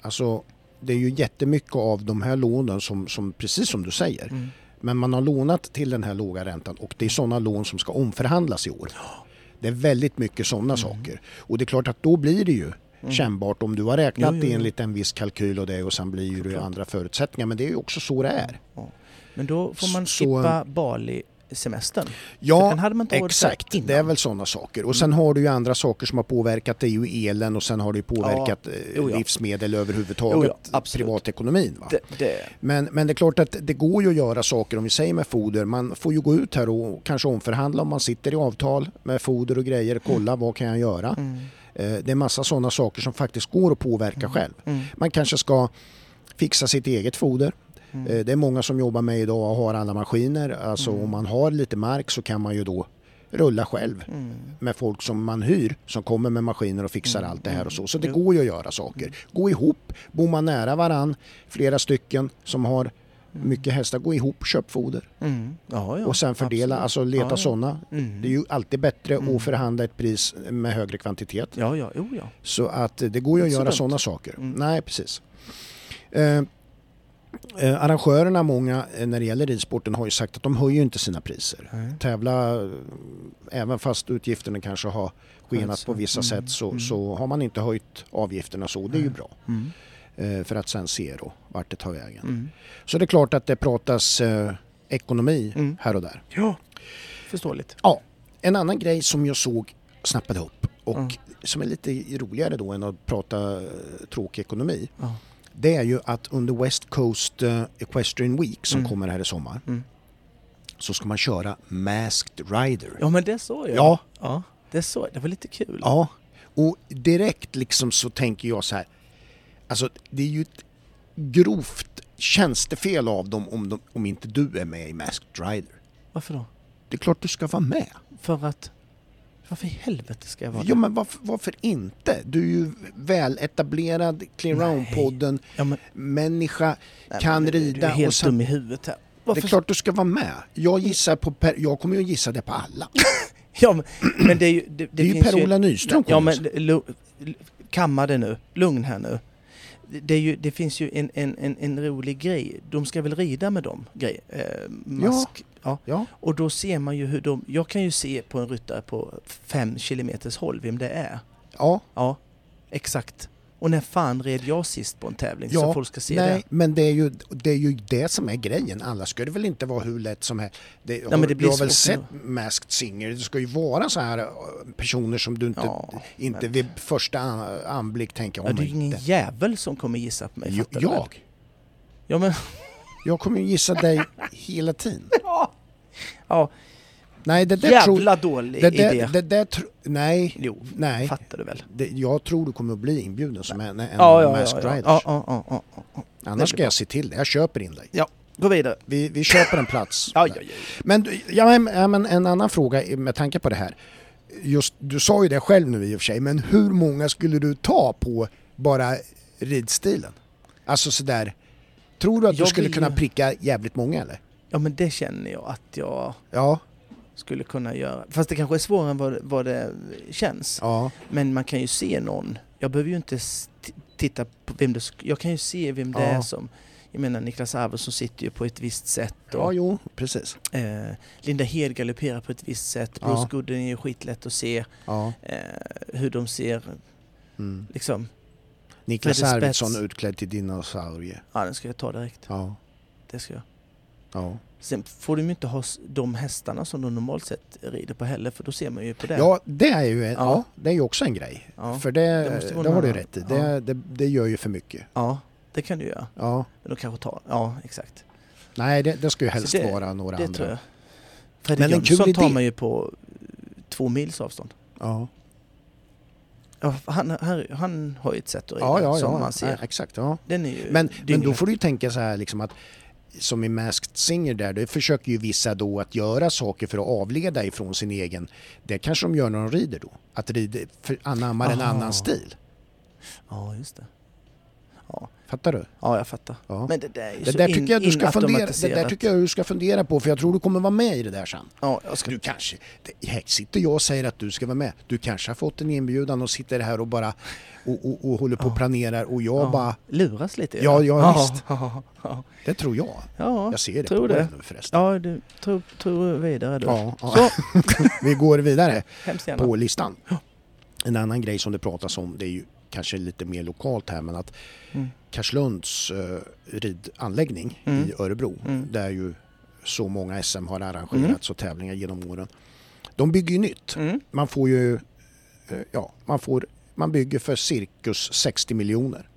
alltså det är ju jättemycket av de här lånen som, som precis som du säger, Mm. men man har lånat till den här låga räntan och det är sådana lån som ska omförhandlas i år. Det är väldigt mycket sådana saker. Och det är klart att då blir det ju Mm. kännbart om du har räknat Jo, jo, enligt en viss kalkyl och det och sen blir det andra förutsättningar. Men det är ju också så det är. Ja. Men då får man Så- skippa Bali-semestern. För Ja, exakt. Det är väl sådana saker. Och sen har du ju andra saker som har påverkat. Det är ju elen och sen har det ju påverkat eh, Jo, ja. livsmedel överhuvudtaget. Jo, ja, privatekonomin. Va? Det, det, Men, men det är klart att det går ju att göra saker om vi säger med foder. Man får ju gå ut här och kanske omförhandla om man sitter i avtal med foder och grejer. Kolla vad kan jag göra? mm, Eh, Det är massa sådana saker som faktiskt går att påverka själv. mm, Man kanske ska fixa sitt eget foder. Mm. Eh, Det är många som jobbar med idag och har alla maskiner. Alltså Mm. om man har lite mark så kan man ju då rulla själv Mm. med folk som man hyr som kommer med maskiner och fixar Mm, allt det här och så. Så det Jo. går ju att göra saker. Gå ihop, bor man nära varann, flera stycken som har mycket hästar, gå ihop, köp foder Mm. Ja, ja, och sen fördela, absolut. alltså leta Ja, ja. sådana. Mm. Det är ju alltid bättre Mm. att förhandla ett pris med högre kvantitet. Ja, ja, jo, ja. Så att det går ju att göra sådana saker. Mm. Nej, precis. Eh, eh, arrangörerna, många eh, när det gäller ridsporten, har ju sagt att de höjer inte sina priser. Nej. Tävla, eh, även fast utgifterna kanske har skenat Alltså, på vissa mm, sätt så, mm. så har man inte höjt avgifterna så. Det är ju bra. Mm. Eh, för att sen se då vart det tar vägen. Mm. Så det är klart att det pratas eh, ekonomi Mm. här och där. Ja, förståeligt. En annan grej som jag såg snappade upp och Mm. som är lite roligare då än att prata eh, tråkig ekonomi. Ja. Det är ju att under West Coast eh, Equestrian Week som Mm. kommer här i sommar Mm. så ska man köra Masked Rider. Ja men det såg jag. Ja. ja. Det såg jag. Det var lite kul. Ja, och direkt liksom så tänker jag så här. Alltså det är ju ett grovt tjänstefel av dem om, de, om inte du är med i Masked Rider. Varför då? Det är klart du ska vara med. För att... Varför i helvete ska jag vara Ja det? men varför, varför inte? Du är ju väl etablerad Clear Nej. Round-podden, Ja, men, människa, nej, kan men du- Du rida är helt och sen, dum i huvudet här. Det är klart du ska vara med. Jag gissar på per, jag kommer ju att gissa det på alla. Ja, men, men det är ju... Det, det Det är ju Per-Ola Nyström Ja men lu- kamma det nu. Lugn här nu. Det, ju, det finns ju en, en, en, en rolig grej. De ska väl rida med dem? Grej, eh, mask. Ja. Ja, Och då ser man ju hur de... Jag kan ju se på en ryttare på fem kilometers håll vem det är. ja, Ja, exakt. Och när fan red jag sist på en tävling Ja, så folk ska se nej, det? men det är, ju, det är ju det som är grejen. Annars ska det väl inte vara hur lätt som helst. Det, har, men det blir du har väl sett Masked Singer? Det ska ju vara så här eh, personer som du inte, Ja, inte men- vid första an- anblick tänker Ja, om det är ju ingen jävel som kommer gissa på mig. Jo, väl? jag? Ja, men... Jag kommer ju gissa dig hela tiden. Ja, Nej, det där jävla dålig Det idé. det där tro, nej, Jo, nej. fattar du väl? Det, jag tror du kommer att bli inbjuden som en, en Ja, ja, Masked ja, ja. Riders. ja, ja, ja, ja, ja. Annars ska jag se till det. Jag köper in dig. Gå vidare. Vi, vi köper en plats. Ja, ja, ja. Men, ja, men, ja, en annan fråga med tanke på det här. Just, du sa ju det själv nu i och för sig, men hur många skulle du ta på bara ridstilen? Alltså sådär, tror du att Jag du skulle vill kunna pricka jävligt många eller? Ja, men det känner jag att jag Ja, skulle kunna göra. Fast det kanske är svårare än vad, det- vad det känns. ja, Men man kan ju se någon. Jag behöver ju inte titta på vem det... Jag kan ju se vem det Ja. är som... Jag menar Niklas Arvidsson sitter ju på ett visst sätt ja, och jo, precis. eh, Linda Hed galopperar på ett visst sätt. Ja. Bruce Gooden är ju skitlätt att se Ja, eh, hur de ser mm. liksom. Niklas Arvidsson utklädd till dinosaurie. Ja, den ska jag ta direkt. Ja, Det ska jag. Ja. Sen får de ju inte ha de hästarna som de normalt sett rider på heller för då ser man ju på det. ja, det är ju en, ja. Ja. det är ju också en grej. Ja, För det, det det, har du rätt i. ja. Det, det, det gör ju för mycket. ja, det kan du göra. Ja. Men de kanske tar... Ja, exakt. Nej, det, det ska ju helst vara några Det andra. tror jag. Fredrik Men en kul Jönsson tar idé. man ju på eh, två mils avstånd. Ja, Ja, han, han, han har ju ett sätt att rida ja, ja, som ja. man ser. Nej, exakt. Ja. Den är ju Men, men då får du ju tänka så här liksom att som i Masked Singer där, då försöker ju vissa då att göra saker för att avleda ifrån sin egen. Det kanske de gör när de rider då. Att rida, för anammar en annan stil. Ja, just det. Ja, Fattar du? ja jag fattar. Ja. Men det där är ju Det så där in, tycker jag du ska fundera, det där tycker jag du ska fundera på för jag tror du kommer vara med i det där sen. Ja, jag ska... Du kanske, här sitter jag och säger att du ska vara med. Du kanske har fått en inbjudan och sitter här och bara och, och, och håller på och Ja. planerar och jag ja. bara, Luras lite. Ja, ja, visst. Ja, ja, det tror jag. ja. Jag ser det tror på det. nu förresten. ja du tror, tror vidare du. Ja, ja. Så, Vi går vidare på listan. En annan grej som det pratas om, det är ju kanske lite mer lokalt här, men att Mm. Karlslunds uh, ridanläggning Mm. i Örebro, Mm. där ju så många SM har arrangerats Mm. och tävlingar genom åren. De bygger ju nytt. Mm. Man får ju, eh, ja, man får, man bygger för cirkus 60 miljoner.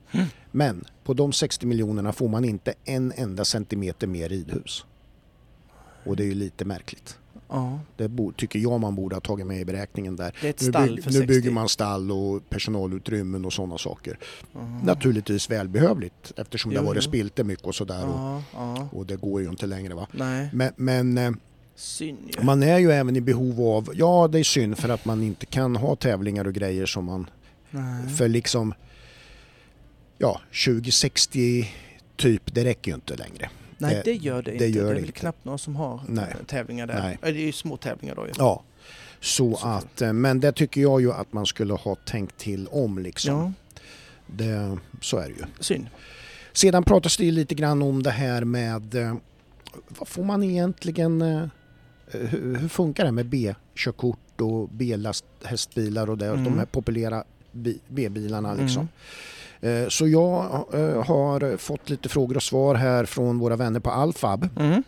Men på de 60 miljonerna får man inte en enda centimeter mer ridhus. Och det är ju lite märkligt. Ja, Det bo, tycker jag man borde ha tagit med i beräkningen där. det är ett Nu, stall bygg, för nu 60. bygger man stall och personalutrymmen och sådana saker. Ja. Naturligtvis välbehövligt eftersom det Jo, har varit spilte mycket och sådär. Och, och det går ju inte längre va. Nej, Men, men eh, synd ju. man är ju även i behov av, ja det är synd för att man inte kan ha tävlingar och grejer som man, Nej. för liksom, ja 2060 typ, det räcker ju inte längre. Nej, det- det gör det, det inte. gör det är det väl inte. knappt några som har Nej. eh, tävlingar där. Nej. Nej. Det är ju små tävlingar då ju. Ja. Så Så- att, eh, men det tycker jag ju att man skulle ha tänkt till om liksom. Ja, Det, så är det ju. synd. Sedan pratas det ju lite grann om det här med eh, vad får man egentligen, eh, hur, hur funkar det med B-körkort och B-hästbilar och det, Mm. de här populära bi- B-bilarna liksom. Mm. Eh, Så jag eh, har fått lite frågor och svar här från våra vänner på Alfab. Mm.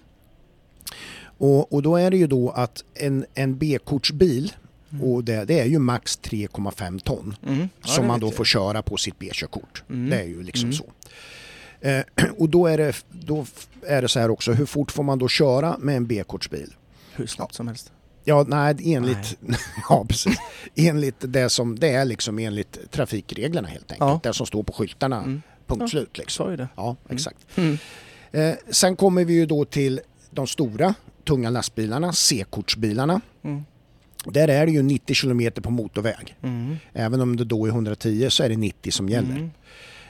Och, och då är det ju då att en, en B-kortsbil Mm. Och det, det är ju max 3,5 ton Mm. Ja, som man då får köra på sitt B-körkort. Mm. Det är ju liksom Mm. så. Eh, och då är, det, då är det så här också, hur fort får man då köra med en B-kortsbil? Hur snabbt som helst. Ja, nej, enligt, ja, precis. enligt det som det är liksom enligt trafikreglerna helt enkelt. Ja. Det som står på skyltarna, Mm. punkt Ja. slut. Liksom. Ja, exakt. Mm. Eh, sen kommer vi ju då till de stora tunga lastbilarna, C-kortsbilarna. Mm. Där är det ju 90 km på motorväg. Mm. Även om det då är 110 så är det 90 som gäller. Mm.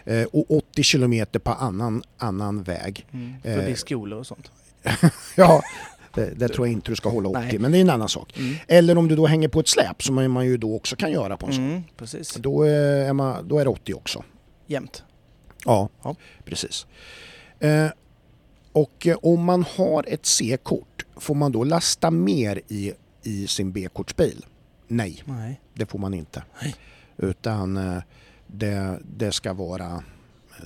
Eh, och 80 km på annan, annan väg. Mm. Eh. Förbi skolor och sånt. Ja, det, det tror jag inte du ska hålla 80, Nej. men det är en annan sak. Mm. Eller om du då hänger på ett släp som man ju då också kan göra på en sån. Mm. Precis. Då, är är man, då är det 80 också. Jämt. Ja, Ja. precis. Eh, och eh, om man har ett C-kort, får man då lasta mer i, i sin B-kortsbil? Nej, Nej. det får man inte. Nej. Utan eh, det, det ska vara...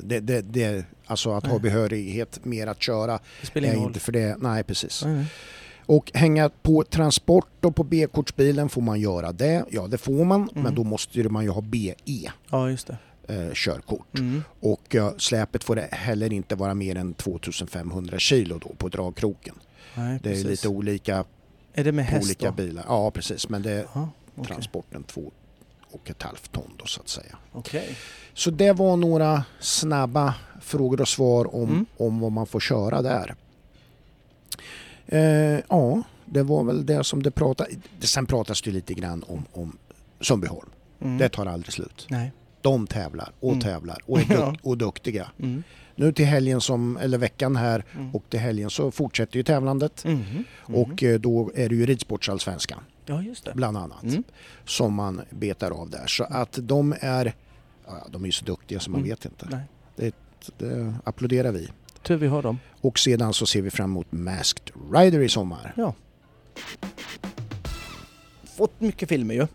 Det, det, det, alltså att ha Nej. behörighet mer att köra Det spelar ingen roll. inte för det. Nej, precis. Nej, nej. Och hänga på transport och på B-kortsbilen, får man göra det? Ja, det får man, men Mm. då måste man ju ha BE Ja, just det. eh, körkort. Mm. Och eh, släpet får det heller inte vara mer än 2500 kilo då på dragkroken. Nej, Det är precis. lite olika Är det med på häst olika då? bilar. Ja, precis. Men det är Ja, okej. transporten två och ett halvt ton då så att säga. Okej. Så det var några snabba frågor och svar om, Mm. om vad man får köra där. Eh, ja, det var väl det som det pratade. Sen pratas det lite grann om, om Sundbyholm. Mm. Det tar aldrig slut. Nej. De tävlar och Mm. tävlar och är, duk- och duktiga. Mm. Nu till helgen som, eller veckan här Mm. och till helgen så fortsätter ju tävlandet. Mhm. Mhm. Och eh, då är det ju ridsportsallsvenskan Ja, just det. bland annat Mm. som man betar av där. Så att de är, ja, de är ju så duktiga som man Mm. vet inte. Nej. Det, det applåderar vi. Tur vi har dem. Och sedan så ser vi fram emot Masked Rider i sommar. Ja. Fått mycket filmer ju.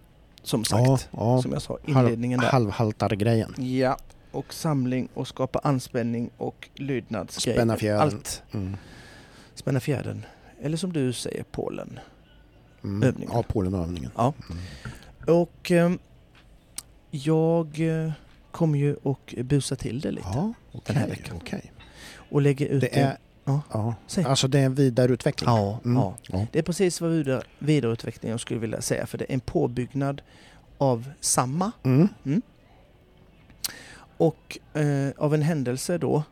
Som sagt. ja. Som jag sa inledningen där. Halvhaltar-grejen. Ja. Och samling och skapa anspänning och lydnadsgrejer. Spänna fjädern. Allt. Mm. Spänna fjädern. Eller som du säger, Polen. Mm. Övningen. Ja, Polenövningen. Ja. Mm. Och ehm, jag eh, kommer ju och busa till det lite. Ja, Den här veckan. okej. Och lägga ut Det är, Ja. ja. Säg. Alltså det är en vidareutveckling. Ja, Mm. ja. Ja. Det är precis vad vidare, vidareutveckling jag skulle vilja säga. För det är en påbyggnad av samma. Mm. Och eh, av en händelse då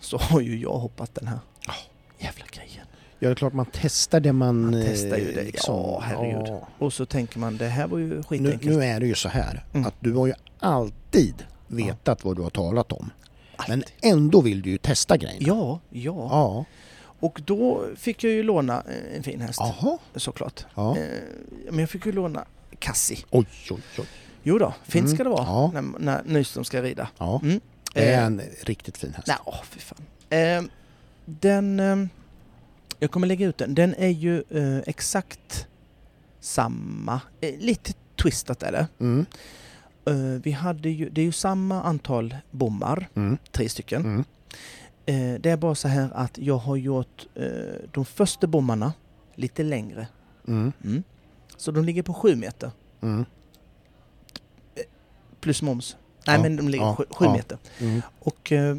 så har ju jag hoppat den här Ja. jävla grejen. Ja, det är klart man testar det man... Man testar ju eh, det. Ja, herregud. ja. Och så tänker man det här var ju Nu, skitenkelt. nu är det ju så här Mm. att du har ju alltid vetat vad du har talat om. Men Alltid. ändå vill du ju testa grejerna. Ja, ja, Ja. Och då fick jag ju låna eh, en fin häst Jaha. såklart. Ja. Eh, men jag fick ju låna Cassie. Oj, oj, oj. Jo då, fint Mm, ska det vara ja. när, när Nyström ska rida. Ja. Mm. Det är Eh, en riktigt fin häst. Nej, åh fy fan. Eh, den... Eh, jag kommer lägga ut den. Den är ju eh, exakt samma. Eh, lite twistat är det. Mm. Eh, vi hade ju, det är ju samma antal bommar, Mm. tre stycken. Mm. Eh, det är bara så här att jag har gjort eh, de första bommarna lite längre. Mm. Mm. Så de ligger på sju meter. Mm. Plus moms. Nej Ja, men de ligger ja, sju, sju ja. meter. Mm. Och eh,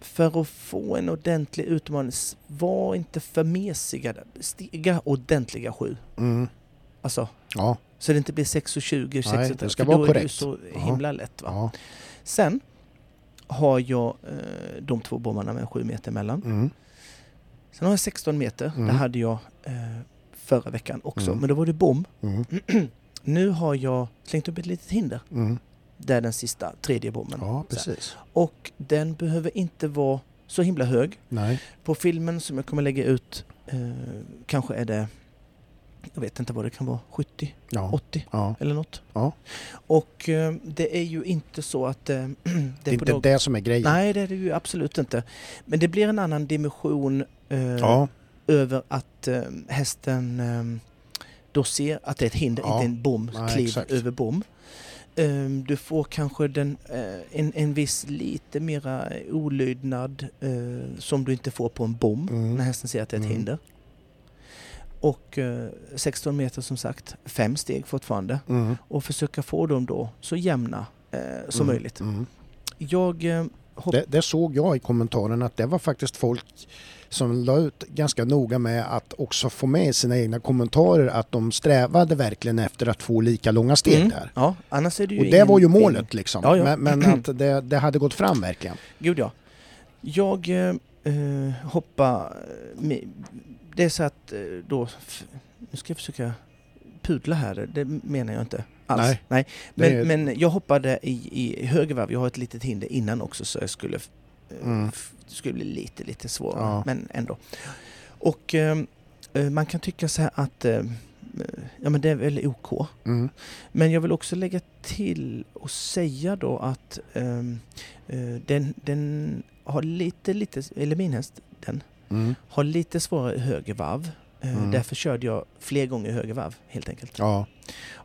för att få en ordentlig utmaning, var inte för mesiga. Stiga ordentliga sju. Mm. Alltså, Ja. så det inte blir 6 och 20, 6 Nej, och det ska vara då är det ju korrekt. så himla lätt. Va? Sen har jag eh, de två bommarna med 7 meter emellan. Mm. Sen har jag 16 meter. Mm. Det hade jag eh, förra veckan också. Mm. Men då var det bom. Mm. Nu har jag slängt upp ett litet hinder. Det är den sista, tredje bommen. Ja, precis. Och den behöver inte vara så himla hög. Nej. På filmen som jag kommer lägga ut eh, kanske är det, jag vet inte vad det kan vara, 70, Ja. 80 ja. eller något. Ja. Och eh, det är ju inte så att eh, det Det är är på inte något... det som är grejen. Nej, det är det ju absolut inte. Men det blir en annan dimension eh, Ja. över att eh, hästen eh, då ser att det är ett hinder, inte en bom, kliv över bom. Eh, du får kanske den, eh, en, en viss lite mera olydnad eh, som du inte får på en bom Mm. när hästen ser att det är ett Mm. hinder. och eh, 16 meter som sagt, fem steg fortfarande. Mm. Och försöka få dem då så jämna eh, som Mm. möjligt. Mm. Jag eh, Det, det såg jag i kommentaren att det var faktiskt folk som la ut ganska noga med att också få med i sina egna kommentarer att de strävade verkligen efter att få lika långa steg Mm. där. Ja, annars är det ju Och det var ju målet liksom. Ja, ja. Men, men att det, det hade gått fram verkligen. Gud ja. Jag eh, eh, hoppar... med- Det är så att eh, då... Nu ska jag försöka pudla här, det menar jag inte alls. Nej. Nej. Men, är- men jag hoppade i, i höger varv. Jag har ett litet hinder innan också så jag skulle... Mm. skulle bli lite, lite svårare, Ja. men ändå. Och eh, eh, man kan tycka så här att... Eh, ja men det är väl OK. Mm. Men jag vill också lägga till och säga då att ehm, eh, den, den har lite, lite, eller min häst, den Mm. har lite svårare i höger varv. Eh, Mm. Därför körde jag fler gånger i höger varv helt enkelt. Ja.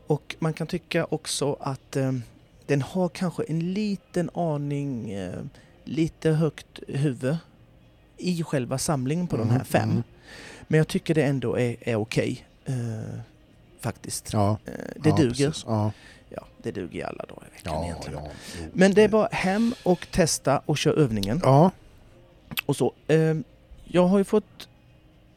Och man kan tycka också att ehm, den har kanske en liten aning, eh, lite högt huvud i själva samlingen på de här Mm, fem. mm. Men jag tycker det ändå är, är okej. eh, faktiskt. Ja. Eh, det ja, duger. Ja. Ja, det duger i alla dagar i veckan Ja, egentligen. Men det är bara hem och testa och köra övningen. Ja. Och så. Ehm, jag har ju fått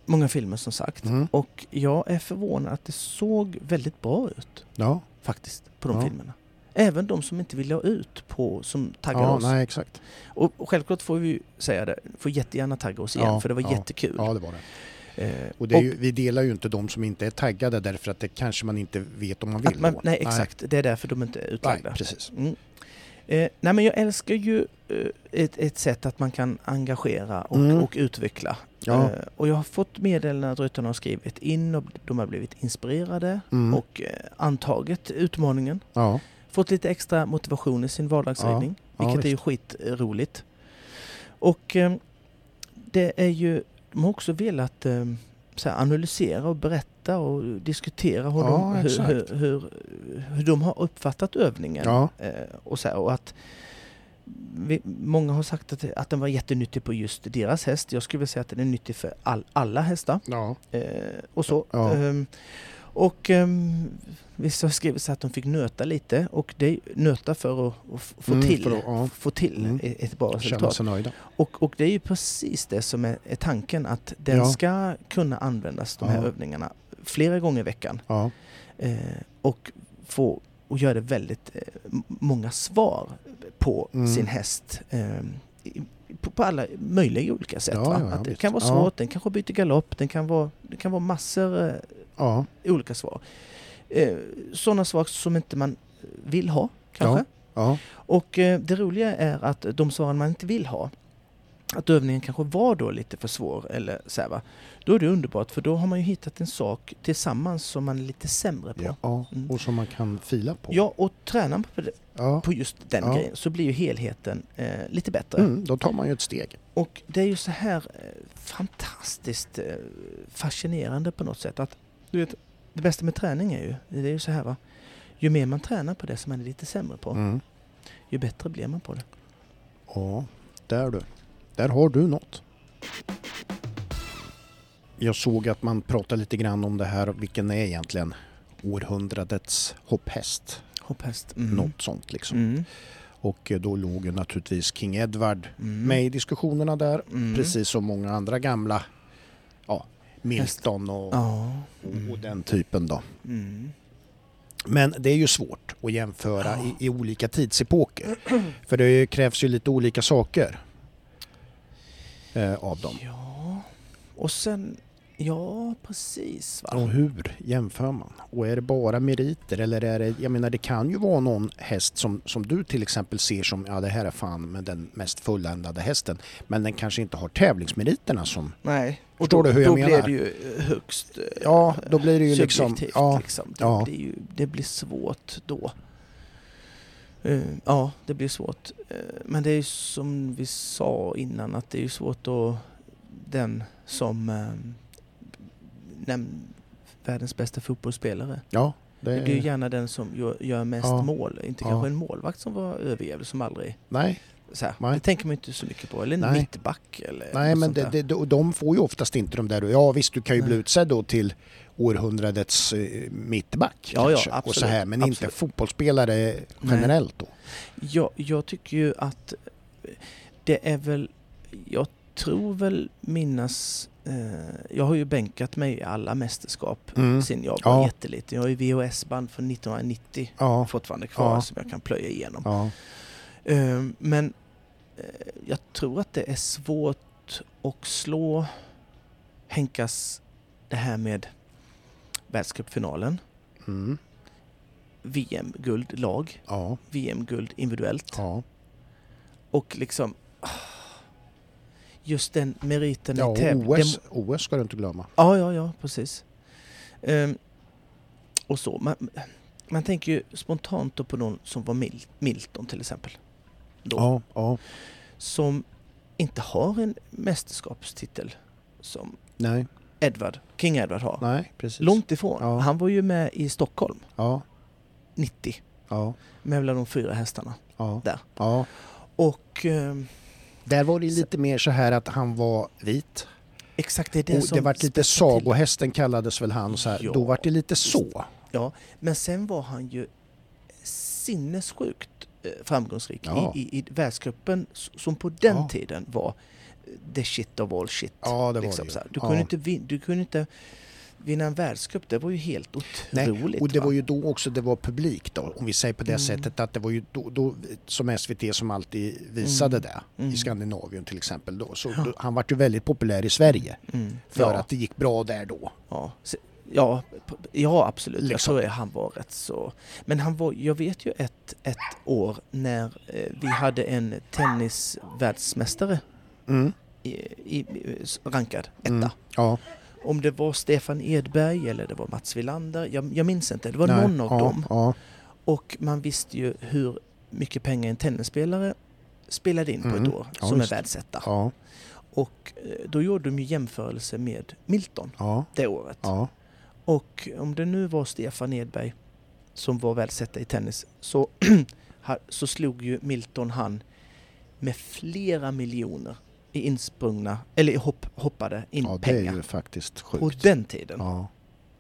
många filmer som sagt. Mm. Och jag är förvånad att det såg väldigt bra ut Ja. faktiskt på de Ja. filmerna. Även de som inte vill ha ut på, som taggar ja, oss. nej exakt. Och, och självklart får vi säga det, får jättegärna tagga oss igen Ja, för det var ja, jättekul. Ja, det var det. Eh, Och, det är ju, vi delar ju inte de som inte är taggade därför att det kanske man inte vet om man vill. man, nej, exakt. Det är därför de inte är Nej, utlagda. nej precis. Mm. Eh, nej men jag älskar ju eh, ett, ett sätt att man kan engagera och, Mm. och utveckla. Ja. Eh, och jag har fått meddelanden att ryttarna har skrivit in och de har blivit inspirerade Mm. och eh, antagit utmaningen. ja. Fått lite extra motivation i sin vardagsridning, Ja, vilket är ju skitroligt. Och eh, det är ju, de har också velat eh, så här, analysera och berätta och diskutera hur, Ja, de, hur, hur, hur, de har uppfattat övningen. Ja. Eh, och, så här, och att vi, många har sagt att, att den var jättenyttig på just deras häst. Jag skulle vilja säga att den är nyttig för all, alla hästar. Ja. Eh, och så. Ja. Ehm, och um, vissa har skrivit så att de fick nöta lite och det är nöta för att, att få Mm, till, att- ja. få till Mm. ett- bra resultat. Och, och det är ju precis det som är, är tanken att den ska kunna användas, de här övningarna, flera gånger i veckan. Ja. Eh, och få och göra det väldigt eh, många svar på Mm. sin häst. Eh, i- på, på alla möjliga olika sätt. Ja, ja, att det visst. kan vara svårt, den kanske byter galopp, den kan vara, det kan vara massor eh, olika svar. Eh, sådana svar som inte man vill ha kanske. Och eh, det roliga är att de svaren man inte vill ha, att övningen kanske var då lite för svår eller så här, va? Då är det underbart för då har man ju hittat en sak tillsammans som man är lite sämre på. Ja. Ja, ja. Och som man kan fila på. och tränar man på, det, Ja. på just den Ja. grejen så blir ju helheten eh, lite bättre. Mm, då tar man ju ett steg. Och det är ju så här eh, fantastiskt eh, fascinerande på något sätt att du vet, det bästa med träning är ju, det är ju så här va, ju mer man tränar på det som man är lite sämre på, Mm. ju bättre blir man på det. Ja, där du. Där har du något. Jag såg att man pratade lite grann om det här, vilken är egentligen århundradets hopphäst? Hopphäst. Mm. Något sånt liksom. Mm. Och eh, då låg ju naturligtvis King Edward Mm. med i diskussionerna där. Mm. Precis som många andra gamla, ja, Milton och, Ja. och, och den typen då. Mm. Men det är ju svårt att jämföra Ja. i, i olika tidsepoker. För det krävs ju lite olika saker eh, av dem. Ja, och sen, ja precis va. Och hur jämför man? Och är det bara meriter eller är det, jag menar det kan ju vara någon häst som, som du till exempel ser som, ja det här är fan med den mest fulländade hästen. Men den kanske inte har tävlingsmeriterna som, Nej, och då, du hur jag då menar? blir det ju eh, högst eh, ja då blir det ju liksom, ja, liksom. Det, ja. blir ju, det blir svårt då. Eh, ja, det blir svårt. Eh, men det är ju som vi sa innan att det är ju svårt att den som um, världens bästa fotbollsspelare. ja. Det, Det blir ju gärna den som gör, mest Ja. mål. Inte Ja. kanske en målvakt som var överjävlig som aldrig nej, Så här. Nej. Det tänker man inte så mycket på. Eller en Nej. mittback eller Nej, men det, det, de- får ju oftast inte de där. Ja visst, du kan ju bli Nej. utsedd då till århundradets eh, mittback Ja, ja, kanske. och så absolut, här, men inte absolut. fotbollsspelare generellt då. Jag, jag tycker ju att det är väl, jag tror väl minnas, eh, jag har ju bänkat mig i alla mästerskap Mm. sen jag var Ja. jätteliten. Jag har ju VHS-band från 1990 Ja, fortfarande kvar Ja. som jag kan plöja igenom. ja, Eh, men eh, jag tror att det är svårt att slå Henkas det här med världscupfinalen, mm, VM-guld lag, ja, VM-guld individuellt ja. och liksom just den meriten ja i tävling. OS, OS ska du inte glömma. Ja, ja, ja, precis. Ehm, och så. Man, man tänker ju spontant då på någon som var Mil- Milton till exempel. Då, Ja, ja, Som inte har en mästerskapstitel som nej, Edward, King Edward har. nej, precis. Långt ifrån. Ja. Han var ju med i Stockholm Ja, 90 ja, med de fyra hästarna. ja. Där. ja. Och ehm, Där var det lite mer så här att han var vit. exakt det är det och som det vart lite sagohästen kallades väl han så här. Ja. Då vart det lite så. Ja, men sen var han ju sinnessjukt eh, framgångsrik Ja. i, i, i världscupen som på den Ja. tiden var the shit of all shit. Ja, det var liksom, det ju. här. Du, Ja. kunde inte vin, du kunde inte vinna en världscup, det var ju helt Nej, otroligt. Och det va? var ju då också det var publik då, om vi säger på det Mm. sättet att det var ju då, då som SVT som alltid visade Mm. det Mm. i Skandinavien till exempel då. Så Ja. då, han vart ju väldigt populär i Sverige mm. för ja, att det gick bra där då. ja. Ja, ja, absolut. Jag Liksom. tror att han var rätt så... Men han var, jag vet ju ett, ett år när eh, vi hade en tennisvärldsmästare Mm. i, i, rankad etta. Mm. Ja, Om det var Stefan Edberg eller det var Mats Wilander, jag, jag minns inte. Det var nej, någon av ja, dem. Ja, Och man visste ju hur mycket pengar en tennisspelare spelade in på Mm. ett år Ja, som är visst. världsetta. Och eh, då gjorde de ju jämförelse med Milton det året. Och om det nu var Stefan Edberg som var världsetta i tennis så, så slog ju Milton han med flera miljoner insprungna, eller hopp, hoppade in ja det är pengar. ju faktiskt På sjukt. den tiden. Ja,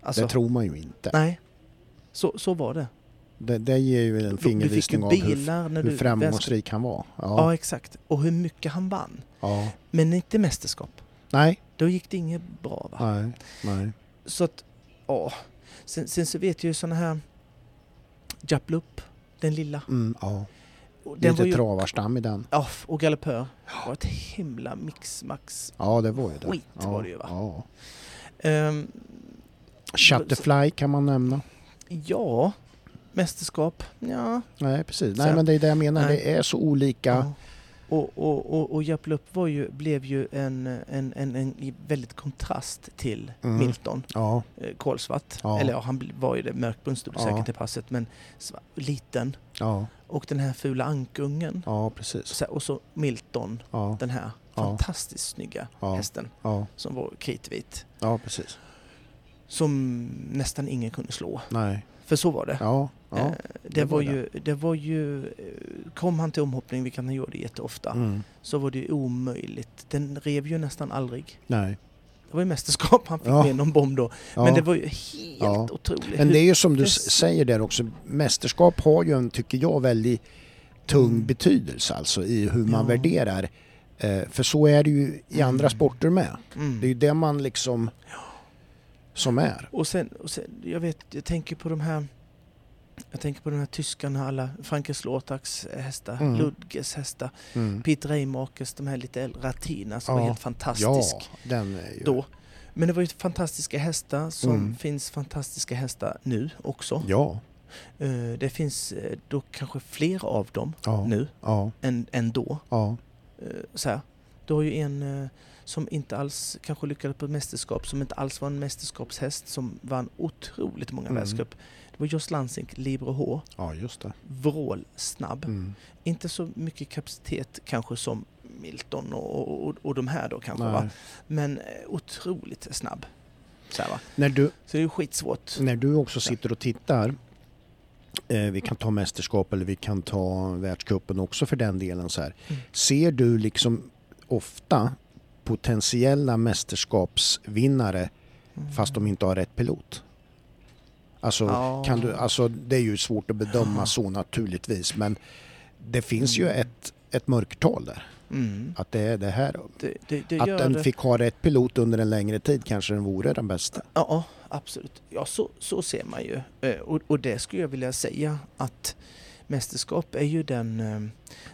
Alltså, det tror man ju inte. Nej, så, så var det. Det, det ger ju en fingervisning av hur, hur framgångsrik han var. Ja. Ja, exakt. Och hur mycket han vann. ja. Men inte mästerskap. Nej, Då gick det inget bra va? nej, nej. Så att, ja. Sen, sen så vet jag ju såna här... Japlup, den lilla. Mm, ja. Den Lite ju, travarstam i den. ja, och Galoppör. Det var ett himla mix-max. Ja, det var ju det. Skit ja, var det ju, va? Ja. Ehm, Shutterfly kan man nämna. ja, mästerskap. Ja. Nej, precis. Nej, men det är det jag menar. Nej. Det är så olika. ja. Och, och, och, och Japlup var ju, blev ju en, en, en, en väldigt kontrast till Mm. Milton. Ja, eh, kolsvart. Ja. Eller ja, han var ju det. Mörkbrun stod Ja. säkert i passet. Men liten. ja, Och den här fula ankungen. ja, precis. Och så Milton, den här fantastiskt snygga hästen. Som var kritvit. ja, precis. Som nästan ingen kunde slå. Nej, För så var det. ja, ja. Eh, det, det var var ju, det var ju... eh, Kom han till omhoppning, vilket han gjorde jätteofta, Mm. så var det ju omöjligt. Den rev ju nästan aldrig. Nej. Det var ju mästerskap han fick Ja. med någon bomb då. Ja. Men det var ju helt Ja. otroligt. Men det är ju som du det- säger där också, mästerskap har ju en, tycker jag, väldigt tung Mm. betydelse alltså i hur man Ja. värderar. Eh, för så är det ju i andra Mm. sporter med. Mm. Det är ju det man liksom som är. Och sen, och sen, jag vet, jag tänker på de här jag tänker på de här tyskarna, alla Franke Slotaks hästar, Mm. Ludges hästar, Mm. Peter Reimakers, de här lite äldre Ratina som var Ja. helt fantastisk Ja, ju... då. Men det var ju fantastiska hästar som Mm. finns fantastiska hästar nu också. Ja, Eh, Det finns eh, då kanske fler av dem ja, nu ja, än, än då. ja, Eh, Så här. Du har ju en som inte alls kanske lyckades på ett mästerskap, som inte alls var en mästerskapshäst, som vann otroligt många Mm. världscup. Det var Jos Lansink, Libro H, ja, just det. vrålsnabb. Mm. Inte så mycket kapacitet kanske som Milton och, och, och de här då kanske va? Men eh, otroligt snabb. Så? När, du, så det är skitsvårt. när du också sitter och tittar Eh, vi kan ta mästerskap eller vi kan ta världscupen också för den delen. Så här. Mm. Ser du liksom ofta potentiella mästerskapsvinnare Mm. fast de inte har rätt pilot? Alltså, Ja. kan du, alltså det är ju svårt att bedöma så naturligtvis men det finns ju Mm. ett, ett mörkertal där. Mm. Att det är det här. Det, det, det Att den fick ha rätt pilot under en längre tid kanske den vore den bästa. Ja, absolut. Ja, så, så ser man ju. Eh, Och, och det skulle jag vilja säga att mästerskap är ju den eh,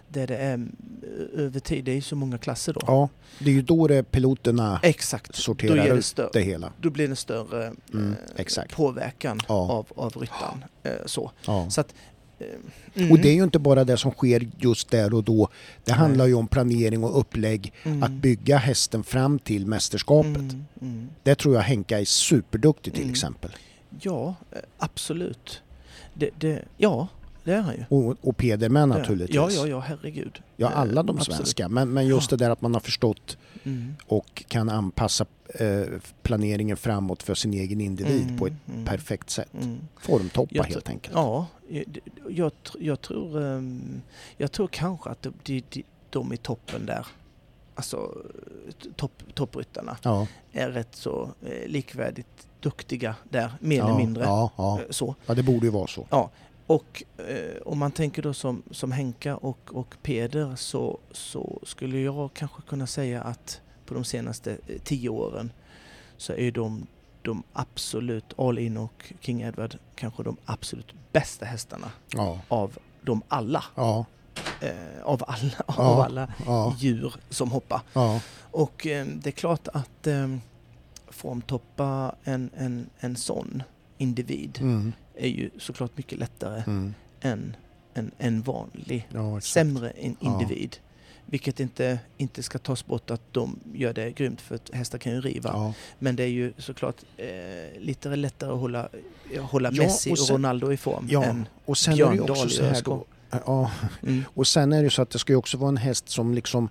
där det är eh, över tid, det är ju så många klasser då. Ja, det är ju då det piloterna Exakt. Då, sorterar ger det större, det hela. då blir det större Mm, eh, påverkan Ja. av, av ryttaren. Så. Ja. så att, mm, Och det är ju inte bara det som sker just där och då. Det Nej. handlar ju om planering och upplägg. mm, Att bygga hästen fram till mästerskapet. mm, mm. Det tror jag Henka är superduktig till Mm. exempel. Ja, absolut. Det, det, ja, det är han ju. Och, och Peder med naturligtvis. Ja, ja, ja, herregud. Ja, alla de absolut. svenska. Men, men just Ja. det där att man har förstått Mm. och kan anpassa eh, planeringen framåt för sin egen individ Mm, på ett mm, perfekt sätt. mm. Formtoppa Jag helt enkelt. Ja, jag, jag, jag, tror, ehm, jag tror kanske att de, de, de, de i toppen där, alltså topp, toppryttarna, Ja, är rätt så eh, likvärdigt duktiga där, mer ja, eller mindre. Ja, ja. Eh, Så. ja, det borde ju vara så. Och eh, om man tänker då som, som Henka och, och Peder så, så skulle jag kanske kunna säga att på de senaste eh, tio åren så är de, de absolut, All In och King Edward, kanske de absolut bästa hästarna Ja, av de alla. ja, Eh, av alla, Ja. av alla djur som hoppar. Och eh, det är klart att eh, formtoppa en, en, en sån individ Mm, är ju såklart mycket lättare mm. än en, en vanlig, ja sämre Ja. individ. Vilket inte, inte ska tas bort att de gör det grymt för att hästar kan ju riva. Ja. Men det är ju såklart eh, lite lättare att hålla, hålla Ja, Messi och och, sen- Ronaldo i form ja, än och sen är Björn Dahl i. Ja, mm. och sen är det ju så att det ska ju också vara en häst som liksom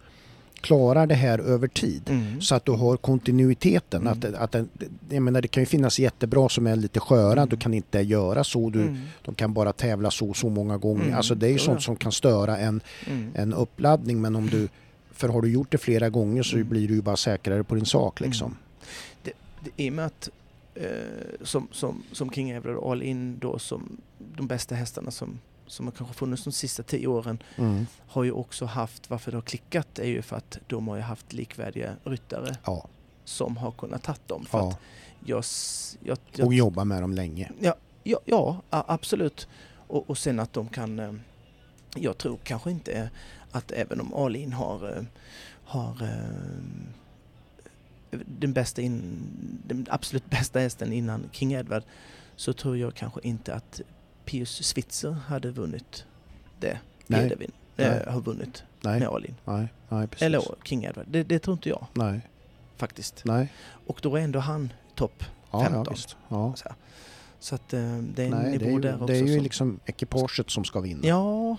klarar det här över tid. Mm. Så att du har kontinuiteten. Mm. Att, att den, jag menar, det kan ju finnas jättebra som är lite sköra, Mm. du kan inte göra så. Du, Mm. De kan bara tävla så så många gånger. Mm. Alltså det är ju sånt som kan störa en, Mm. en uppladdning. Men om du, för har du gjort det flera gånger så blir du ju bara säkrare på din sak liksom. Det, I och med att eh, som, som, som King och All In då som de bästa hästarna som, som har kanske funnits de sista tio åren Mm. har ju också haft, varför det har klickat är ju för att de har ju haft likvärdiga ryttare Ja, som har kunnat ta dem. För ja. att jag, jag, jag, Och jobba med dem länge. ja, ja, ja, absolut. Och, och sen att de kan, eh, jag tror kanske inte att även om Alin har, eh, har eh, den, bästa in, den absolut bästa hästen innan King Edward så tror jag kanske inte att Pius Switzer hade vunnit det Nej. Peder vin- Nej. eh, har vunnit Nej, med Alin. nej, nej precis. Eller King Edward. Det, det tror inte jag Nej, faktiskt. nej. Och då är ändå han topp Ja, ja, 15. visst. Ja. Så, så att eh, det är en Nej, nivå det är ju, där också. det är ju som, liksom ekipaget som ska vinna. Ja,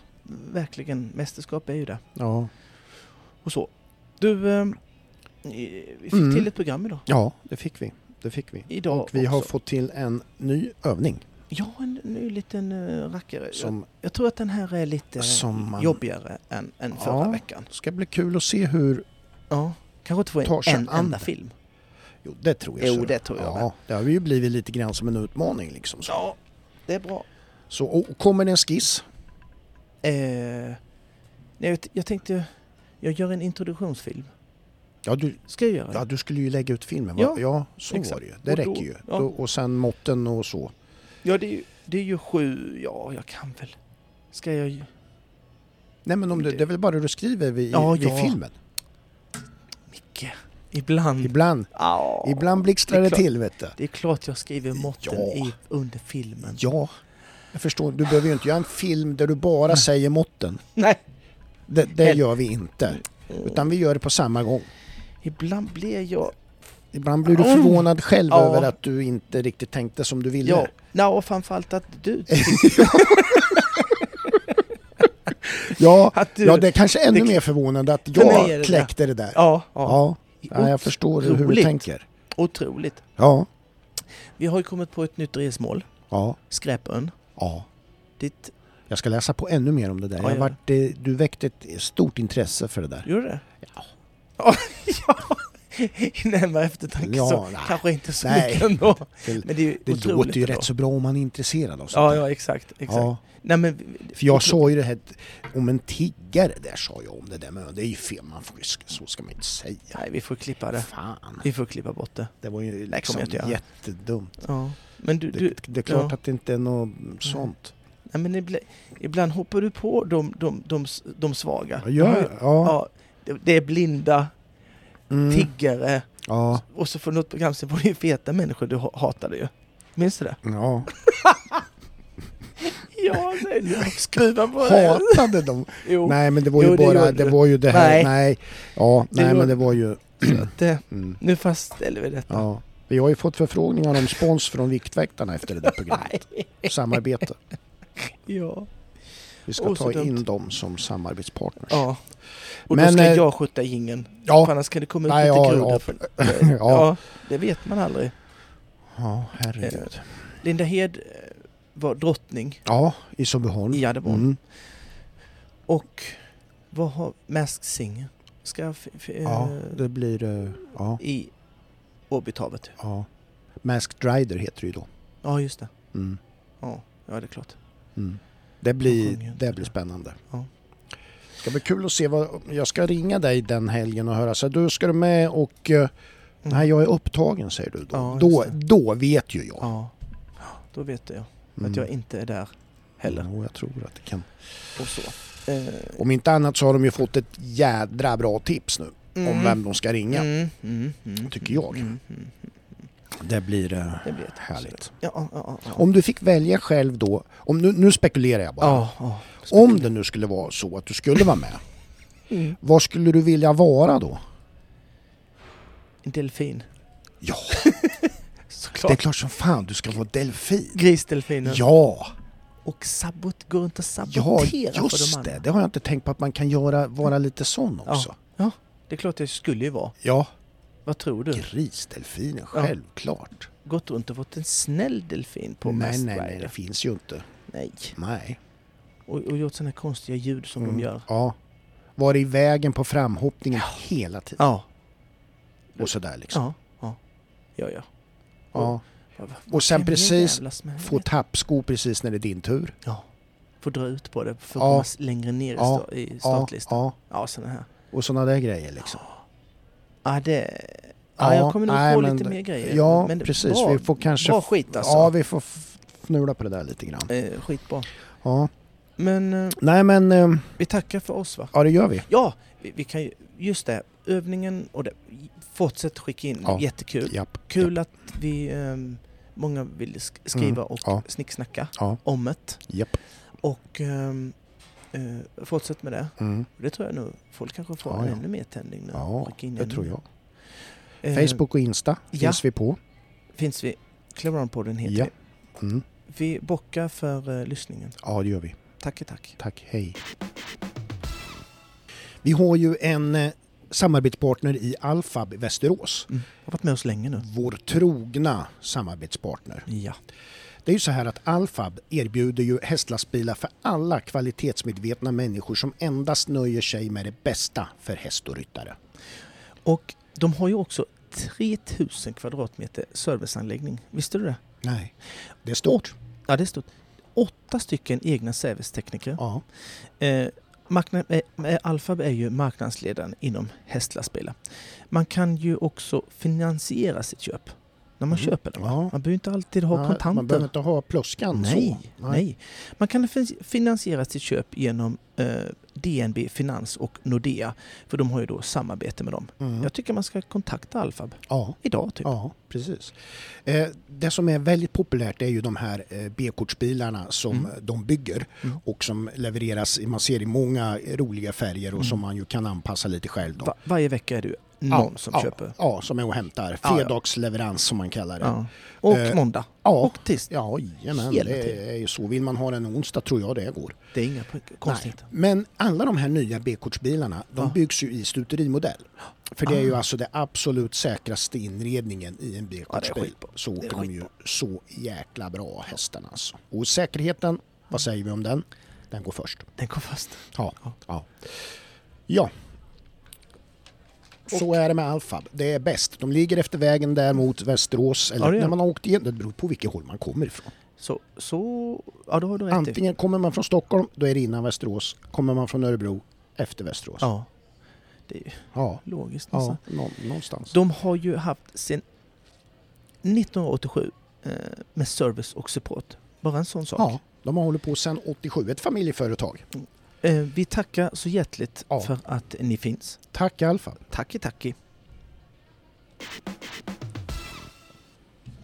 verkligen. Mästerskap är ju det. Ja, Och så. Du, eh, vi fick Mm. till ett program idag. ja det fick vi. Det fick vi. Idag Och vi har också. fått till en ny övning Ja, en ny liten uh, rackare. som Jag, jag tror att den här är lite Som man- jobbigare än, än förra Ja. veckan. ska bli kul att se hur... Ja, kanske inte få en, en enda det. film. Jo, det tror jag. Jo, så. det tror jag Ja, det har ju blivit lite grann som en utmaning liksom. Så, Ja, det är bra. så och, kommer det en skiss? Eh, nej, jag, tänkte, jag gör en introduktionsfilm. Ja, du, Ska jag göra? ja, du skulle ju lägga ut filmen va? Ja, ja så exakt. var det ju. Det Och då- räcker ju. ja. Då, och sen måtten och så. Ja, det är, ju, det är ju sju, ja jag kan väl. Ska jag ju... Nej men om du, Det- är väl bara du skriver vid, Ja, vid ja. filmen. Micke, ibland... Ibland, Ja, ibland blixtrar det det till vet du. Det är klart jag skriver måtten Ja. i, under filmen. Ja, jag förstår. Du behöver ju inte göra en film där du bara säger måtten. Nej. Det, det gör vi inte. Utan vi gör det på samma gång. Ibland blir jag... Ibland blir du Mm. förvånad själv Ja. över att du inte riktigt tänkte som du ville. Ja, och framförallt att du... Ja, du ja, det är kanske ännu det- mer förvånande att jag det kläckte det där. ja, ja. Ja, ja jag förstår hur du Otroligt. tänker. Otroligt. Ja, Vi har ju kommit på ett nytt resmål. ja, Skräpön. ja. Ditt, Jag ska läsa på ännu mer om det där. Ja, jag varit, eh, du väckte ett stort intresse för det där. gjorde det? Ja, ja. I närmare eftertanke Ja, så nej. kanske inte så Nej. mycket ändå. Det, Men det är ju det låter ju ändå. rätt så bra om man är intresserad av sånt Ja, där. ja, exakt. exakt. Ja, Nej, men, för jag sa ju det här om en tiggare där sa jag om det där med det är ju fel, man får, så ska man inte säga. Nej, vi får klippa det. Fan, Vi får klippa bort det. det var ju liksom göra. jättedumt. Ja. Men du, Det, du det är klart ja. att det inte är något sånt. nej, men ibland, ibland hoppar du på de, de, de, de svaga. Ja, ja. ja. Det är blinda, Mm. tiggare ja, och så för något program sen var det ju feta människor du ha- hatade ju. Minns du det? ja. Ja, nej, skruva på det. Hatade de? Jo, Nej men det var Jo, ju det bara, det var ju det här, Nej. nej. Ja, Det nej gjorde- men det var ju, så att mm. nu fastställer vi detta. ja. Vi har ju fått förfrågningar om spons från Viktväktarna efter det där programmet. Samarbete. Ja. Vi ska så ta dumt. in dem som samarbetspartners. ja. Och Men, då ska eh, jag skjuta ingen. För Ja, annars kan det komma Nej, lite ja, ja. För, ja. ja, det vet man aldrig. ja herregud. Linda Hed eh, var drottning Ja, i Sundbyholm. i Adderborn. Mm. Och vad har Masked Singer? Ska Ja, eh, det blir, eh, ja, i Åbytravet. ja. Masked Rider heter det ju då. Ja, just det. Mm. Ja, ja det är klart. Mm. Det blir, det blir det. spännande. Ja. Ska bli kul att se vad, jag ska ringa dig den helgen och höra så du ska du med och eh, Mm. nej jag är upptagen säger du då. Ja, då, det. då vet ju jag. Ja, då vet jag Mm. att jag inte är där heller. Jo, jag tror att det kan. Och så. Eh, Om inte annat så har de ju fått ett jädra bra tips nu om mm. vem de ska ringa. Mm, mm, mm, Tycker jag. Det blir eh, det blir ett härligt. Ja, ja, ja. ja. Om du fick välja själv då, om nu, nu spekulerar jag bara. Ja, ja. Om det nu skulle vara så att du skulle vara med, Mm. vad skulle du vilja vara då? En delfin. Ja, Såklart. det är klart som fan du ska vara delfin. Grisdelfinen. Ja, Och sabot, gå runt och ja sabotera för de just andra. det. Det har jag inte tänkt på att man kan göra, vara lite sån också. Det är klart det skulle ju vara. Ja, Vad tror du? grisdelfinen, Ja. självklart. Gått runt och fått en snäll delfin på nej, Masked nej, nej, det finns ju inte. Nej. Nej. Och, och gjort sådana konstiga ljud som Mm, de gör. Ja. Var i vägen på framhoppningen hela tiden. Ja. Och sådär liksom. Ja. Ja. Ja, ja. Ja. Och sen precis? Få tappsko precis när det är din tur. Ja. Få dra ut på det för att Ja. komma längre ner i, Ja. i Ja, startlistan. Ja, ja. sådana här. Och sådana där grejer liksom. Ja, det... Ja, jag kommer nog nej, på men lite mer grejer. Ja, men precis. Bra, vi får kanske... bra skit alltså. Ja, vi får fnula på det där lite grann. eh, skitbra. Ja. Men eh, Nej men, eh, vi tackar för oss va? ja det gör vi. Ja, vi, vi kan ju... Just det, övningen och det. Fortsätt skicka in, Ja. jättekul. Japp. Kul att vi... ehm, många vill sk- skriva Mm, och ja. snicksnacka Ja. om det. Japp. Och ehm, eh, fortsätt med det. Mm. Det tror jag nog folk kanske får Ja, ja. ännu mer tändning nu. Ja, det tror jag. Eh, Facebook och Insta ja. finns vi på. finns vi. Cleveron-podden heter Ja. vi. Mm. Vi bockar för eh, lyssningen. Ja, det gör vi. Tack, tack. Tack, hej. Vi har ju en eh, samarbetspartner i Alfab Västerås. Mm. Har varit med oss länge nu. Vår trogna samarbetspartner. Ja. Det är ju så här att Alfab erbjuder ju hästlastbilar för alla kvalitetsmedvetna människor som endast nöjer sig med det bästa för häst och ryttare. Och de har ju också 3000 kvadratmeter serviceanläggning. Visste du det? Nej, det är stort. Ja, det är stort. Åtta stycken egna servicetekniker. Ja, Eh, eh, eh, Alfab är ju marknadsledaren inom hästlastbilar. Man kan ju också finansiera sitt köp när man Mm. köper den. Ja. Man behöver inte alltid ha Nej, kontanter. Man behöver inte ha pluskan Nej, så. nej. Man kan fin- finansiera sitt köp genom eh, DNB Finans och Nordea. För de har ju då samarbete med dem. Mm. Jag tycker man ska kontakta Alfab Ja, idag typ. ja, precis. Eh, det som är väldigt populärt är ju de här eh, B-kortsbilarna som Mm. de bygger Mm. och som levereras, man ser i många roliga färger och Mm. som man ju kan anpassa lite själv. Va- varje vecka är det ju någon som ja, köper. Ja, som är och hämtar. Ja, ja. Fredagsleverans som man kallar det. Ja. Och Eh, måndag. Ja, Och tisdag. ja jajamän, det är ju så. Vill man ha den onsdag tror jag det går. Det är inga konstigheter. Men alla de här nya B-kortsbilarna, de Ja. byggs ju i stuterimodell. För det är ju Ah. alltså det absolut säkraste inredningen i en Ja, B-kortsbil. så åker de ju så jäkla bra hästarna alltså. Och säkerheten, Vad säger vi om den? Den går först. Den kom först. Ja. Ja. Ja. Så är det med Alfab. Det är bäst. De ligger efter vägen där mot Västerås. Eller Ja, när man har åkt igen. Det beror på vilket håll man kommer ifrån. Så, så, ja då har du rätt. Antingen kommer man från Stockholm, då är det innan Västerås. Kommer man från Örebro, efter Västerås. Ja, det är ju ja. logiskt ja någonstans. De har ju haft sin 1987 eh, med service och support. Bara en sån sak. Ja, de har hållit på sedan 87. Ett familjeföretag. Eh, vi tackar så hjärtligt ja. för att ni finns. Tack i alla fall. Tacki, tacki.